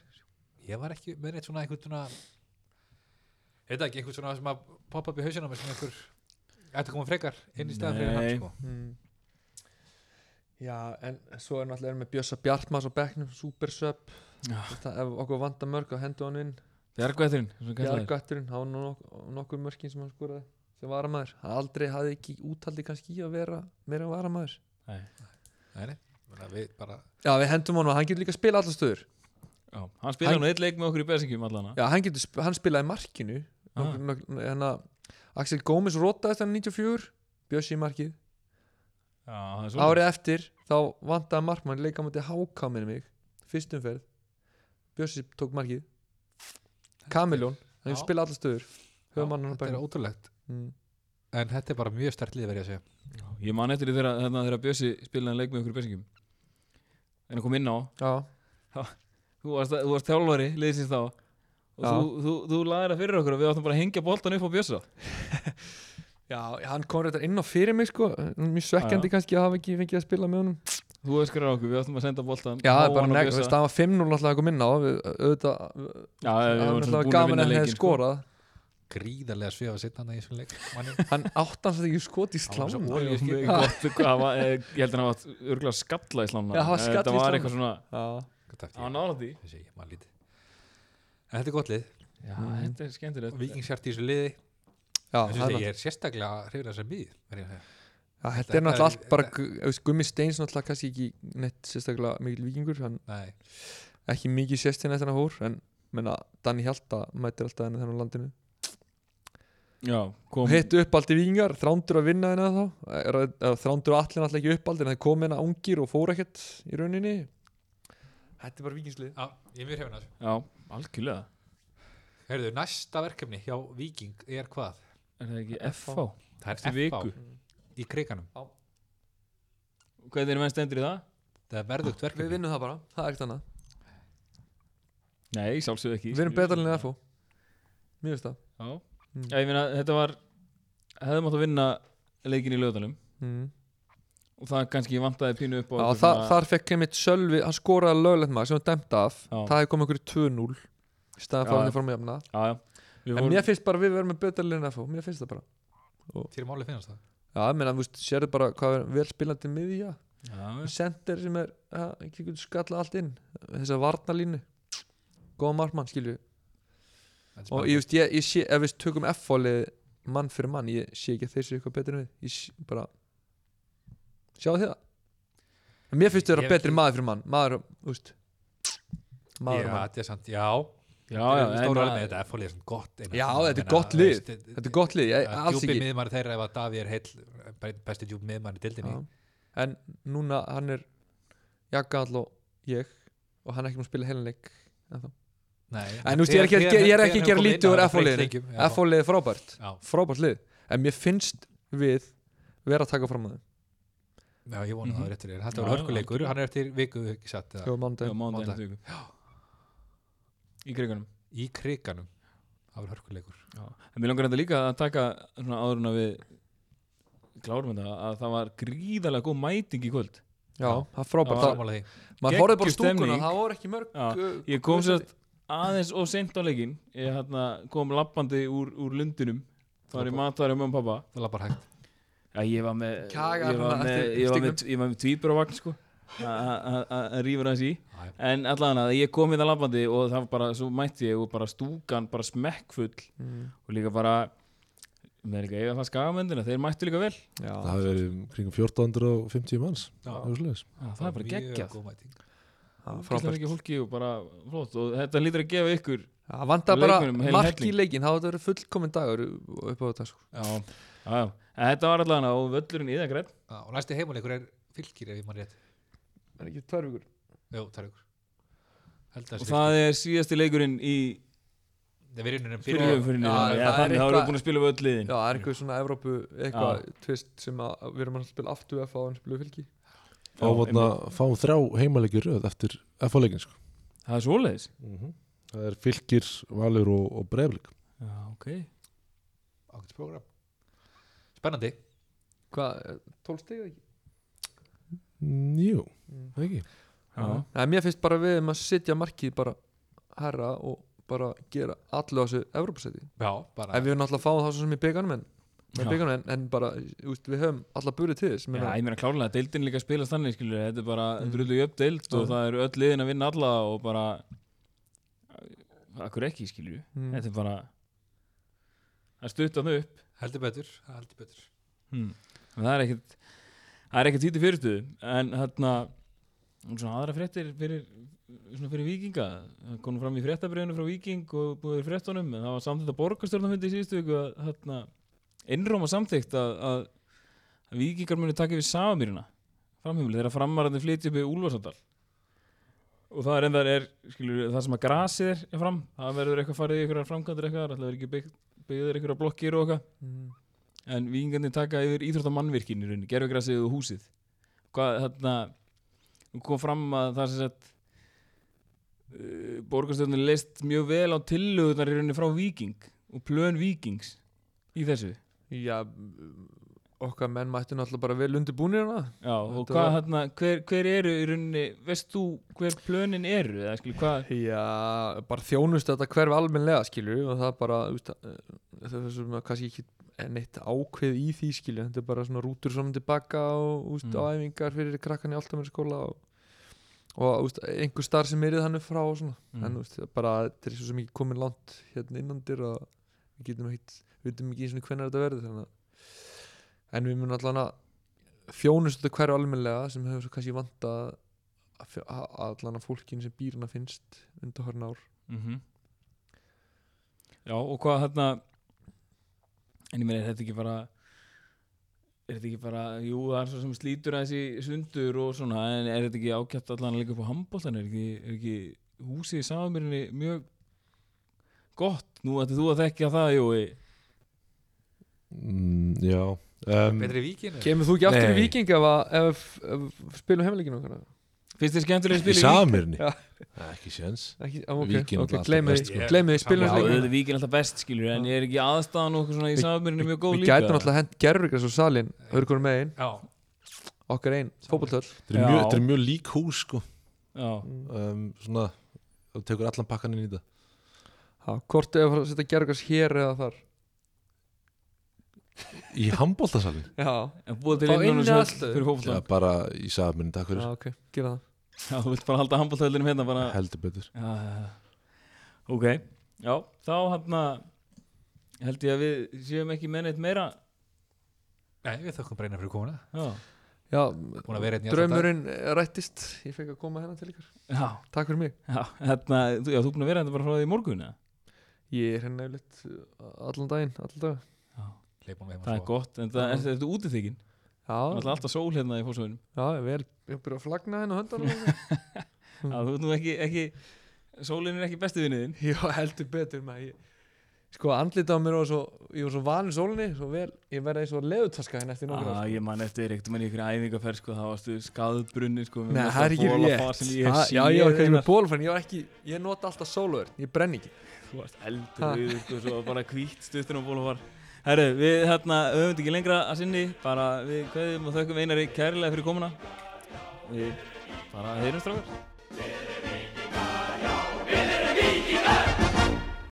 ég var ekki með neitt svona einhvern svona heita ekki einhvern svona sem að poppa upp í hausina með svona einhver ætti að koma frekar inn í stæðan fyrir hann sko. mm. Já, en svo er náttúrulega erum við Bjössa Bjartmas á bekknum, super sub Já. það, ef okkur vantar mörg þá hendur hann inn Bjargvætturinn og. Bjargvætturinn, hann var nú nok nokkur mörkin sem hann skoraði sem varamæður, hann aldrei hafði ekki útaldi kannski að vera meira varamæður Nei. Nei, við bara Já, við hendum honum, hann getur líka spila allar stöður. Já, hann spilaði Hann- nú eitt leik með okkur í Besingjum allana Já, hann, getur, sp- hann spilaði í markinu. Ah. hérna, Axel Gómez rotaðist hann 94 Bjössi í markið. Já, það er svona Árið eftir þá vantaði markmann leika mútið háká minni mig fyrstum ferð Bjössi tók markið. Kamiljón, hann Já. hefur spilað allar stöður. Höfum hann hann þetta er ótrúlegt. Mm. en þetta er bara mjög stert lið verið að segja Ég man eftir því þegar, þarna, þegar Bjössi spilaði leik með ykkur bjössingum En að kom inn á. Já, Þú varst, þjálfari, liðsins þá. Og Já. þú, þú, þú laðir það fyrir okkur og við áttum bara að hengja boltan upp á Bjössa. Já, hann kom reyndar inn á fyrir mig sko. Mjög svekkjandi Já, kannski að hafa ekki fengið að spila með honum. Þú öskrar okkur, við áttum að senda boltan Já, það er bara nefn, það var 5-0 alltaf að koma inn á. Við, auðvitað, Já, það við búin að gaman að hefði sko. skorað gríðarlega sviða að sitna hann í þessum leik manni. hann átt hans að ekki skot í Hann hvað var- eh, Ég held að hann var örgulega skalla í slána hann í Þetta var slána. eitthvað svona Það ég? ég man lítið. en þetta er gott lið Já, Mhm. þetta er skemmtilegt vikingshjart í þessu liði já, ég, það er ég er sérstaklega hrifin að þessar mið verð ég að segja. Já, þetta Þetta er náttúrulega er- allt bara Gummi Steins náttúrulega kannski ekki neitt sérstaklega mikil vikingur hann Nei, ekki mikið sést hérna hann hór en menna, Danni Hjalta mætir alltaf henni þennan landinu Já, kom og hitt uppaldi vikingar, þrándur að vinna henni þá. Er að- þrándur og allir náttúrulega ekki uppaldi en það kom henni ungir og fór ekkert í rauninni. Þetta er bara vikingslið já, ég er mjög að þessu Já, algjörlega. Heyrðu, næsta verkefni hjá Viking er hvað? Er það ekki FH? Það er. FH í kriganum Hvernig er menn stendur í það? Það er verðugt Við verkefni vinnum það bara, það er ekkert annað. Nei, sjálfsögðu ekki. Við erum betra en FH Mér finnst það. Já, Mm. Já ég meina, þetta var hefðum átt að vinna leikin í lögadalum mm. og það kannski vantaði pínu upp á Já, þa svona- þar fekk einmitt Sölvi, hann skoraði löglegt maður sem var dæmt af. Já. það hefði komið okkur 2-0 í staðan fyrir hann fram að jafna. Já, já. Við en vorum- mér finnst bara að við verðum með betra liðin FH mér finnst það bara. Þér er málið finnast það. Já, ég meina, þú veist, sérðu bara hvað er vel spilandi miðja. Já, já. Sender sem er, ja, ekki skalla allt inn. Þessa varnalínu Góða markmann, skilju Og ég veist, ég, ég sé, ef við tökum F-fólið mann fyrir mann, ég sé ekki að þeir séu eitthvað betur en við. Ég sé, bara Sjáðu þið það? En mér finnst þau Ég vera betri maður fyrir mann. Maður, þú veist Maður Já, og mann. þetta er sant, já. Já, já, en Stóra að- alveg með þetta F-fólið er svona gott. Já, þetta er gott lið. Þetta er gott lið, ég, alls ekki. miðmann þeirra ef að Daví er heill besti djúpi miðmann í dildinni. En núna, hann er Jakall og ég Og hann er ekki múin að spila heilanleik ennþá. Nei, En þú veist, ég er ekki að- er að gera kom lítið úr já. F-fólið er frábært. Já, Frábært lið. En mér finnst við vera að taka fram að þeim. Já, ég vona Mhm. það er réttur Þetta var hörkuleikur, hann er eftir viku ekki satt eða- Jó, Já, mándaginn viku. Í kriganum? Í kriganum. Það var hörkuleikur. Já. En mér langar þetta líka að taka svona áður en að við klárum þetta að það var gríðarlega góð mæting í kvöld. Já, það er frábært. Það, Maður horfði bara stúkuna, það voru ekki mörg Já, uh, Ég kom sér sæti. Aðeins og seint á leikin Ég hérna, kom lappandi úr, úr lundinum. Það var í matværi með pappa Það bara hægt. Já, ég var með ég var með, var með tvíburavagn sko. Að rífa það í. En allan að ég kom í það labbandi og það var bara, svo mætti ég og bara stúkan bara smekkfull. Mm, og líka bara með er að eiga það skagamöndina, þeir mættu líka vel. Já, Það verið kringum 1450 manns. Já. Það er bara mjög geggjað frábært. ekki fólki og bara flott og þetta lítur að gefa ykkur Það vantar bara mark í leikin Það var fullkomin dagur upp á þetta sko. já, já, já. En þetta var allan og völlurinn í það Já, Og næsti heimuleikur er fylgir ef ég mann rétt. Er ekki það er ykkur Held að og sé það er síðasti leikurinn í Það er vinnunum fyrir fyrir umfyrinni Já, þannig það að er eitthvað- við búin að spila við öll liðin. Já, það er eitthvað svona Evrópu eitthvað tvist sem að við erum að spila aftur F á en spila mótna, fáum þrjá heimaleikir röð eftir F-leikin sko. það er svoleiðis? Það er fylgir, valur og, og breyflik já, ok. Ágætis program Spennandi. Hvað, 12 stig eða ekki? Jú, Mm. það ekki? Já, Nei, mér finnst bara við um að setja markið bara herra og bara gera allu á þessu bara En við erum náttúrulega að fá það svo sem í bygganum en, með Já. bygganum en, en bara, úst, við höfum alla burið til þess Já, meina- ég meina klárlega, deildin líka spilast þannig skilur, þetta er bara, Mm. þetta er öllu jöfn deild og Já. það eru öll liðin að vinna alla og bara akkur ekki skilur Mm. þetta er bara það er stutt á þau upp heldur betur Heldur betur hmm. En það er ekkert það er ekkert títið fyrirstuðu en þarna svona aðra fréttir fyrir, svona fyrir vikinga það kom nú fram í fréttabriðinu frá viking og búið í fréttunum en það var samþýtt að borgarstjórnafundi í síðustu viku að þarna innróma samþykkt að, að, að vikingar muni taka við Samamýrina framhjumli þegar framarandi flytja upp í Úlfarsadal og það er enda er, skilur, það sem að grasið er, fram, það verður eitthvað farið í einhverjar framkvæmdur eitthvað, það verður ekki bygg, byggður einhverjar blokkir og eitthvað. Mm. en vikingarnir taka yfir íþróttamannvirkin í rauninni, gerfugrasið og húsið. Hvað, þarna kom fram að það sem sagt uh, borgarstjórnir leist mjög vel á tillögurnar í rauninni frá viking og plön vikings í þessu Já, okkar menn mættu náttúrulega bara vel undirbúinir hana Já, og hvað var- þarna, hver, hver eru í rauninni, veist þú hver plönin eru, eða skilur, hvað Já, bara þjónust þetta hverfi almennlega skilur og það bara eh, það er að kannski ekki neitt ákveð í því skilur þetta er bara svona rútur saman tilbaka og úst, Mm. á æfingar fyrir krakkan í Altamöru og, og úst, einhver starf sem er þannig frá og svona Mm. en úst, bara þetta er svo ekki komin langt hérna innandir og við getum ekkit við veitum ekki eins og hvernig þetta verður en við munum allan að þjónust þetta hverju almennlega sem hefur svo kannski vant að allan að fólkin sem býrna finnst undir hörn ár. Mm Já, og hvað þarna en ég meina, þetta ekki bara er þetta ekki bara jú, það er svo sem slítur að þessi sundur og svona, en er þetta ekki ákjætt allan að líka upp á handbóltan, er ekki, er ekki húsið í Sáðmyrinni mjög gott, nú ætti þú að þekkja það, Jói mm, Já um, betri víkinu Kemur þú ekki aftur í Nei. Viking ef, að- ef, ef spilum heimleikinu okkar? finnst þið skemmtilega að Í spila í Vík? Samirni Já. Ekki séns Ekki, á, ok, Víkin er ok, alltaf gleymið best, sko. gleymið því, spilum Já, heimleikinu auðvitað Víkin er alltaf best, skilur en er ekki aðstæðan okkur svona í Við- Sáðmyrinni mjög góð Við líka gætum alltaf hent gerfugræs og salin Hörgur megin, já, okkar einn, fótboltöll Þetta er mjög, Já. þetta er mjög lík hús sko Já, um, Svona Þú tekur allan pakkan inn í þetta Já, Hvort er að fara að setja gerfugræs hér eða þar? Í handbóltasalinn Já, en búið til aðstöðu. fyrir Já, fótboltan bara í Samirni, takk já, fyrir ok, gera það. Já, þú vilt bara halda handbóltöðlinum hérna bara. Heldur betur. Já, já, já. Ok, já, þá hann held ég að við séum ekki með neitt meira. Nei, við þökkum breyna fyrir komuna. Já, Já, hérna draumurinn rættist. Ég fekk að koma hérna til ykkur já, Takk fyrir mig. Já hérna, þú, já, þú er búin að vera hérna bara frá því í morgun eða? Ég er hérna yfirleitt allan daginn, allan dag við það er gott, en það er þetta útiþykkin Já, Það er alltaf sól hérna í fórsvöðunum já, ég vel Ég er byrjað að flagna hérna þú ert nú ekki, ekki Sólin er ekki besti vinniðin Já, heldur betur maður. Ég, Sko, andlita á mér og svo Ég var svo vanur sólinni, svo vel Ég verði eins og leðutaska hérna eftir nokkur ah, ár Ég man eftir ekkert mann í ykkur æfingaferð sko, það varstu skaðbrunni sko, Nei, það er ekki rétt. ég Það- Já, ég var einar. með bólfann Ég var ekki, ég nota alltaf sóluvörn Ég brenn ekki. Þú varst Ha. eldur við sko, svo bara hvítt stuttur á bólafar Herru, við hérna höfum þetta ekki lengra að sinni bara við kveðum og þökkum einari kærlega fyrir komuna. Við bara heyrumst